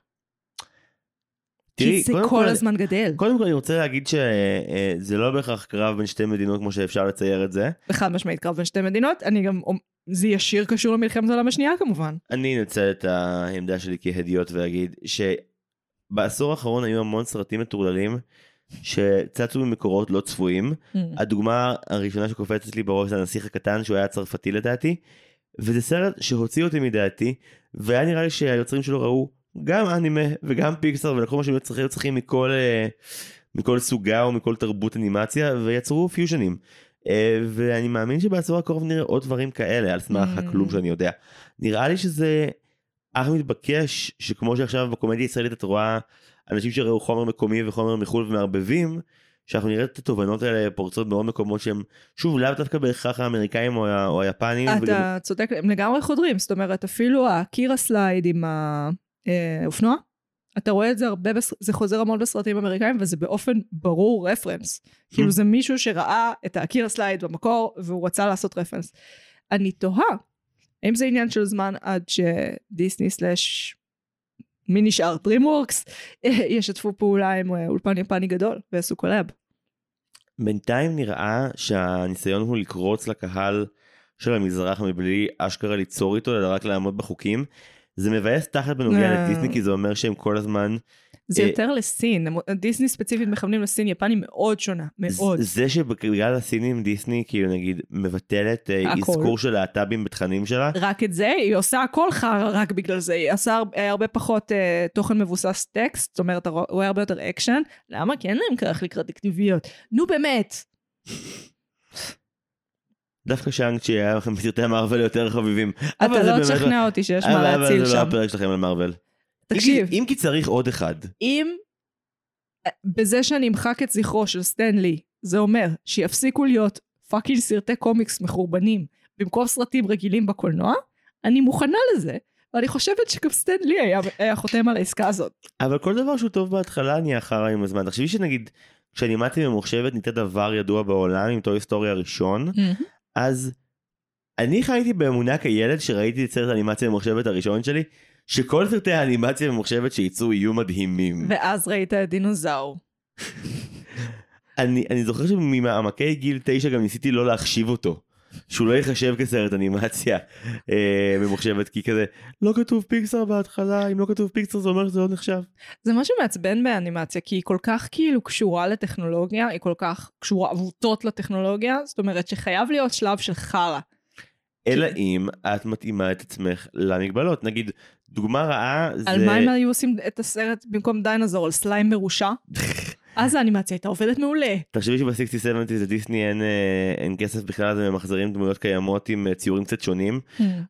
כי זה כל הזמן גדל. קודם כל אני רוצה להגיד שזה לא בהכרח קרב בין שתי מדינות כמו שאפשר לצייר את זה. חד משמעית קרב בין שתי מדינות, אני גם, זה ישיר קשור למלחמת העולם השנייה כמובן. אני אנצל את העמדה שלי כהדיוט ואגיד בעשור האחרון היו המון סרטים מטורללים שצצו ממקורות לא צפויים. Mm. הדוגמה הראשונה שקופצת לי בראש זה הנסיך הקטן שהוא היה צרפתי לדעתי. וזה סרט שהוציא אותי מדעתי והיה נראה לי שהיוצרים שלו ראו גם אנימה וגם פיקסר ולקחו מה שהם צריכים- צריכים מכל, אה, מכל סוגה או מכל תרבות אנימציה ויצרו פיוז'נים. אה, ואני מאמין שבעשור הקרוב נראה עוד דברים כאלה על סמך Mm. הכלום שאני יודע. נראה לי שזה אך מתבקש שכמו שעכשיו בקומדיה הישראלית את רואה אנשים שראו חומר מקומי וחומר מחו"ל ומערבבים, שאנחנו נראה את התובנות האלה פורצות בעוד מקומות שהם שוב לאו דווקא בהכרח האמריקאים או, ה- או היפנים. וגם- אתה צודק, הם לגמרי חודרים, זאת אומרת, אפילו האקירה slide עם האופנוע, אתה רואה את זה הרבה, זה חוזר המון בסרטים אמריקאים, וזה באופן ברור רפרנס. כאילו זה מישהו שראה את האקירה slide במקור, והוא רצה לעשות רפרנס. אני תוהה, האם זה עניין של זמן עד שדיסני slash מי נשאר DreamWorks ישתפו פעולה עם אה, אולפן יפני גדול ויעשו collab. בינתיים נראה שהניסיון הוא לקרוץ לקהל של המזרח מבלי אשכרה ליצור איתו אלא רק לעמוד בחוקים. זה מבאס תחת בנוגע אה. לדיסני כי זה אומר שהם כל הזמן זה אה, יותר לסין, דיסני ספציפית מכוונים לסין, יפני מאוד שונה, מאוד. זה שבגלל הסינים דיסני כאילו נגיד מבטלת אה. אזכור של להט"בים בתכנים שלה רק את זה, היא עושה הכל חרא רק בגלל זה, היא עושה הר- הרבה פחות תוכן מבוסס טקסט, זאת אומרת, רואה הרבה יותר אקשן, למה? כי אין להם כוח לקריאייטיביות. נו באמת. דווקא שאנג צ'י היה לכם בסרטי המרוויל יותר חביבים. אבל אתה לא באמת- תשכנע אותי שיש אבל- מה אבל להציל זה לא שם. הפרק שלכם על מארוול. תקשיב, אם כי צריך עוד אחד. אם בזה שאני אמחק את זכרו של סטן לי, זה אומר שיפסיקו להיות fucking סרטי קומיקס מחורבנים במקום סרטים רגילים בקולנוע, אני מוכנה לזה, ואני חושבת שגם סטן לי היה, היה חותם על העסקה הזאת. אבל כל דבר שהוא טוב בהתחלה נהיה חרא עם הזמן. תחשבי שנגיד כשאנימציה ממוחשבת נהייתה דבר ידוע בעולם עם טוי היסטוריה הראשון אז אני חייתי באמונה כילד שראיתי את סרט האנימציה הממוחשבת הראשון שלי שכל סרטי האנימציה הממוחשבת שיצאו יהיו מדהימים. ואז ראית את דינוזאור. אני, אני זוכר שממעמקי גיל תשע גם ניסיתי לא להחשיב אותו. שהוא לא ייחשב כסרט אנימציה אה, ממוחשבת כי כזה לא כתוב פיקסר בהתחלה אם לא כתוב פיקסר זה אומר שזה לא נחשב. זה משהו מעצבן באנימציה, כי היא כל כך כאילו קשורה לטכנולוגיה, היא כל כך קשורה עבותות לטכנולוגיה, זאת אומרת שחייב להיות שלב של חרא. אלא אם את מתאימה את עצמך למגבלות נגיד דוגמה רעה זה על מה הם היו עושים את הסרט במקום דיינזור, על סליים מרושע? אז האנימציה הייתה עובדת מעולה. תחשבי שב-60-70 לדיסני אין, אה, אין כסף בכלל אז הם ממחזרים דמויות קיימות עם אה, ציורים קצת שונים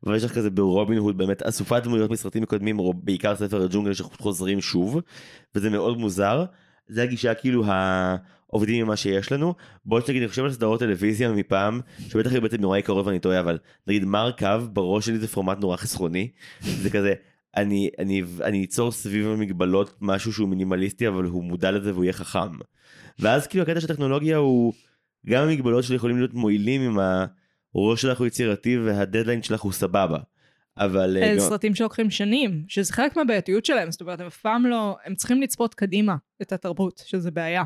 ויש לך כזה ברובין הוד באמת אסופת דמויות מסרטים קודמים או בעיקר ספר הג'ונגל שחוזרים שוב וזה מאוד מוזר. זה הגישה כאילו העובדים ממה שיש לנו בוא נגיד אני חושב על סדרות טלוויזיה מפעם שבטח היא בעצם נורא יקרות ואני טועה אבל נגיד מרקב בראש שלי זה פורמט נורא חסכוני זה כזה אני אני אני אצור סביב המגבלות משהו שהוא מינימליסטי אבל הוא מודע לזה והוא יהיה חכם. ואז כאילו הקטע של טכנולוגיה הוא גם המגבלות שלי יכולים להיות מועילים אם הראש שלך הוא יצירתי והדדליין שלך הוא סבבה. אבל אה, אלה גם- סרטים שלוקחים שנים, שזה חלק מהבעייתיות שלהם, זאת אומרת, הם אף פעם לא, הם צריכים לצפות קדימה את התרבות, שזה בעיה.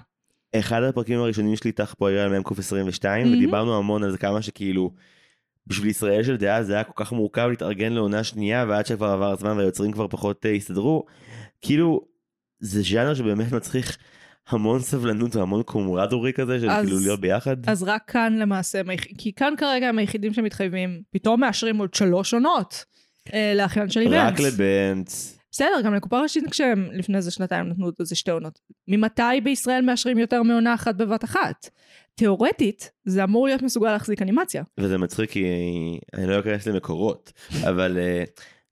אחד הפרקים הראשונים שלי איתך פה היה על מ"ק 22 מהמם. ודיברנו המון על זה כמה שכאילו בשביל ישראל של דעה זה היה כל כך מורכב להתארגן לעונה שנייה ועד שכבר עבר הזמן והיוצרים כבר פחות אה, הסתדרו כאילו זה ז'אנר שבאמת מצריך המון סבלנות והמון קומרדורי כזה של אז- כאילו להיות ביחד. אז רק כאן למעשה, כי כאן כרגע הם היחידים שמתחייבים, פתאום מאשרים עוד שלוש עונות אה, לאחיין של איבנטס. רק לבנץ. בסדר, גם לקופה ראשית כשהם לפני איזה שנתיים נתנו את זה שתי עונות. ממתי בישראל מאשרים יותר מעונה אחת בבת אחת? תאורטית, זה אמור להיות מסוגל להחזיק אנימציה. וזה מצחיק כי אני לא אכנס למקורות אבל אה,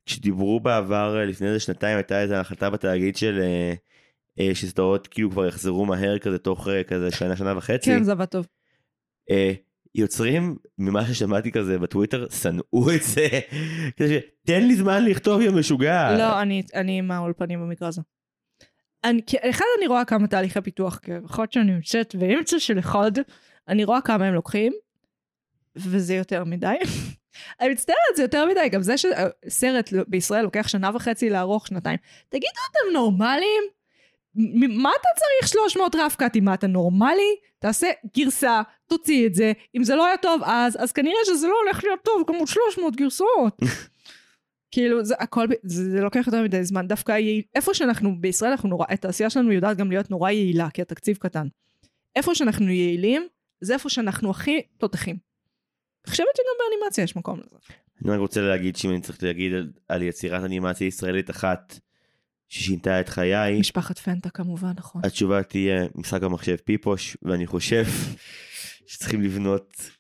כשדיברו בעבר אה, לפני איזה שנתיים הייתה איזה החלטה בתאגיד של אה, שסדרות כאילו כבר יחזרו מהר כזה תוך כזה שנה שנה וחצי. כן, זה עבד טוב. יוצרים ממה ששמעתי כזה בטוויטר שנאו את זה תן לי זמן לכתוב יא משוגע. לא, אני, אני עם האולפנים במקרה הזה. אני, אחד, אני רואה כמה תהליכי פיתוח, כי יכול להיות שאני נמצאת באמצע של אחד, אני רואה כמה הם לוקחים, וזה יותר מדי. אני מצטערת, זה יותר מדי, גם זה שסרט בישראל לוקח שנה וחצי לערוך שנתיים. תגידו, אתם נורמלים? מה אתה צריך 300 רף קאטים? מה אתה נורמלי? תעשה גרסה, תוציא את זה. אם זה לא היה טוב אז, אז כנראה שזה לא הולך להיות טוב, כמו 300 גרסאות. כאילו זה הכל, זה, זה לוקח יותר מדי זמן, דווקא יעיל, איפה שאנחנו, בישראל אנחנו נורא, התעשייה שלנו יודעת גם להיות נורא יעילה, כי התקציב קטן. איפה שאנחנו יעילים, זה איפה שאנחנו הכי תותחים. חושבת שגם באנימציה יש מקום לזה. אני רק רוצה להגיד שאם אני צריך להגיד על, על יצירת אנימציה ישראלית אחת ששינתה את חיי, משפחת פנטה כמובן, נכון. התשובה תהיה משחק המחשב פיפוש, ואני חושב שצריכים לבנות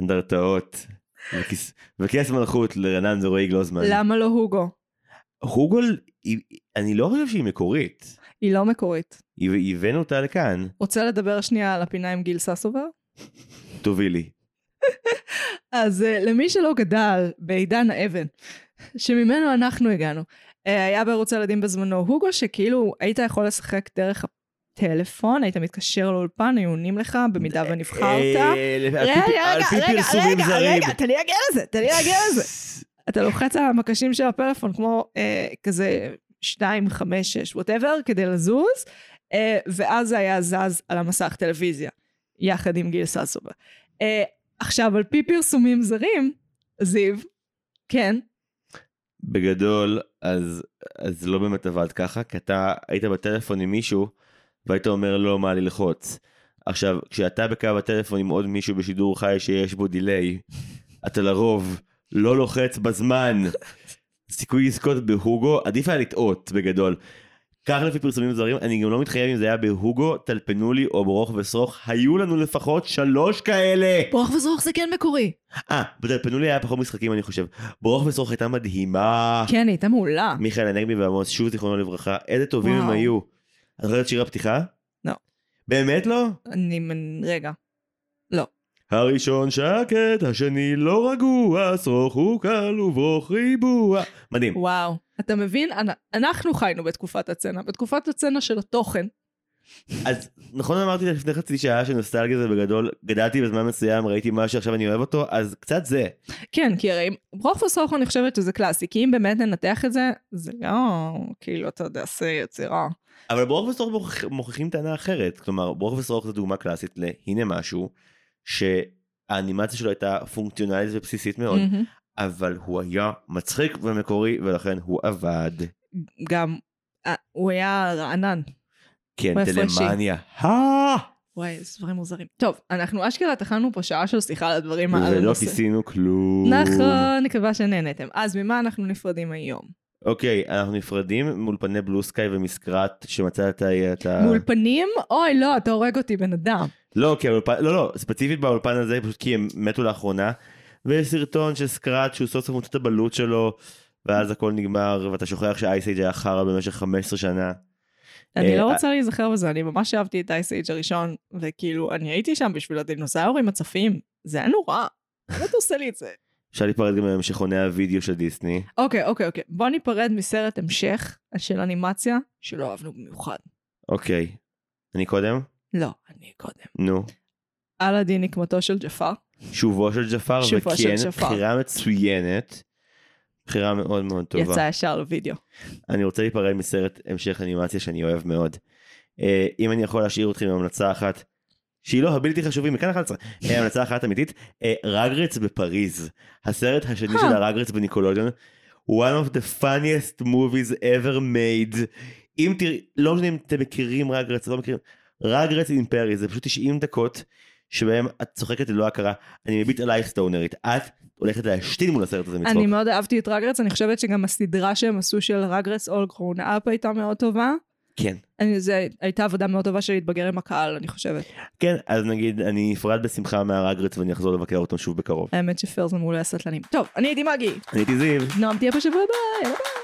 אנדרטאות וכס, מלכות לרנן ורועי גלוזמן. למה לא הוגו? הוגול, היא- אני לא חושב שהיא מקורית. היא לא מקורית. הבאנו אותה לכאן. רוצה לדבר שנייה על הפינה עם גיל ססובר? תובילי. אז uh, למי שלא גדל בעידן האבן, שממנו אנחנו הגענו, uh, היה בערוץ הילדים בזמנו הוגו, שכאילו היית יכול לשחק דרך הטלפון, היית מתקשר לאולפן, היו עונים לך במידה ונבחרת. אה, על רגע, פי- רגע, רגע, רגע, זרים. רגע, תן לי להגיע לזה, תן לי להגיע לזה. אתה לוחץ על המקשים של הפלאפון, כמו אה, כזה 2, 5, 6, ווטאבר, כדי לזוז, אה, ואז זה היה זז על המסך טלוויזיה, יחד עם גיל ססובה. אה, עכשיו, על פי פרסומים זרים, זיו, כן, בגדול, אז, אז לא באמת עבד ככה, כי אתה היית בטלפון עם מישהו, והיית אומר לו מה ללחוץ. עכשיו, כשאתה בקו הטלפון עם עוד מישהו בשידור חי שיש בו דיליי, אתה לרוב לא לוחץ בזמן. סיכוי לזכות בהוגו, עדיף היה לטעות בגדול. כך לפי פרסומים זרים, אני גם לא מתחייב אם זה היה בהוגו, טלפנו לי או ברוך ושרוך, היו לנו לפחות שלוש כאלה! ברוך וזרוך זה כן מקורי. אה, בטלפנו לי היה פחות משחקים אני חושב. ברוך ושרוך הייתה מדהימה. כן, היא הייתה מעולה. מיכאל הנגבי ועמוס שוב זיכרונו לברכה, איזה טובים הם וואו. היו. את זוכרת שיר הפתיחה? לא. באמת לא? אני, רגע. לא. הראשון שקט, השני לא רגוע, שרוך הוא קל וברוך ריבוע. מדהים. וואו. אתה מבין? אנ- אנחנו חיינו בתקופת הצנע, בתקופת הצנע של התוכן. אז נכון אמרתי לפני חצי שעה שנוסטלגיה זה בגדול, גדלתי בזמן מסוים, ראיתי משהו שעכשיו אני אוהב אותו, אז קצת זה. כן, כי הרי ברוך וסרוך אני חושבת שזה קלאסי, כי אם באמת ננתח את זה, זה לא כאילו, אתה יודע, זה יצירה. אבל ברוך מוכיח- מוכיחים טענה אחרת. כלומר, ברוך ושרוך זו דוגמה קלאסית להנה משהו, שהאנימציה שלו הייתה פונקציונלית ובסיסית מאוד, מהמם. אבל הוא היה מצחיק ומקורי ולכן הוא עבד. גם, אה, הוא היה רענן. כן. טלמניה. וואי, איזה דברים מוזרים. טוב, אנחנו אשכרה תכנו פה שעה של שיחה על הדברים על ולא. כיסינו כלום. נכון, מקווה שנהנתם. אז ממה אנחנו נפרדים היום? אוקיי, אנחנו נפרדים מאולפני בלו סקאי ומסקראט שמצאת את ה... מאולפנים? אוי, לא, אתה הורג אותי, בן אדם. לא, כי האולפן, לא, לא, ספציפית באולפן הזה, פשוט כי הם מתו לאחרונה, ויש סרטון של סקראט שהוא סוף סוף מוצא את הבלוט שלו, ואז הכל נגמר, ואתה שוכח שאייסייג' היה חרא במשך 15 שנה. אני לא אה. רוצה להיזכר בזה, אני ממש אהבתי את אייסייג' הראשון, וכאילו, אני הייתי שם בשביל הדינוזאורים הצפים, זה היה נורא. למה אתה עושה לי את זה? אפשר להיפרד גם מהמשכוני הוידאו של דיסני. אוקיי, אוקיי, אוקיי. בוא ניפרד מסרט המשך של אנימציה, שלא אהבנו במיוחד. אוקיי. אני קודם? לא, אני קודם. נו. אלאדין נקמתו של ג'פר. שובו של ג'פר, שובו של וכן, ג'פר. בחירה מצוינת. בחירה מאוד מאוד טובה. יצא ישר לוידאו. אני רוצה להיפרד מסרט המשך אנימציה שאני אוהב מאוד. אה, אם אני יכול להשאיר אתכם עם המלצה אחת, שהיא לא הבלתי חשובים, מכאן 11, אה, המלצה אחת אמיתית, אה, Rugrats בפריז, הסרט השני אה. של ה Rugrats ב Nickelodeon, one of the funniest movies ever made. אם תראי, לא משנה אם אתם מכירים Rugrats, לא מכירים, רגרץ in Paris, זה פשוט 90 דקות שבהם את צוחקת ללא הכרה, אני מביט עלייך סטונרית, את הולכת להשתין מול הסרט הזה מצחוק. אני מאוד אהבתי את רגרץ, אני חושבת שגם הסדרה שהם עשו של רגרץ אול גרון אפ הייתה מאוד טובה. כן. אני, זה הייתה עבודה מאוד טובה של להתבגר עם הקהל, אני חושבת. כן, אז נגיד אני נפרד בשמחה מהרגרץ ואני אחזור לבקר אותם שוב בקרוב. האמת שפר זה מעולה הסטלנים. טוב, אני הייתי מגי. אני הייתי זיו. נועם תהיה פה שבוע הבא, יאללה ביי.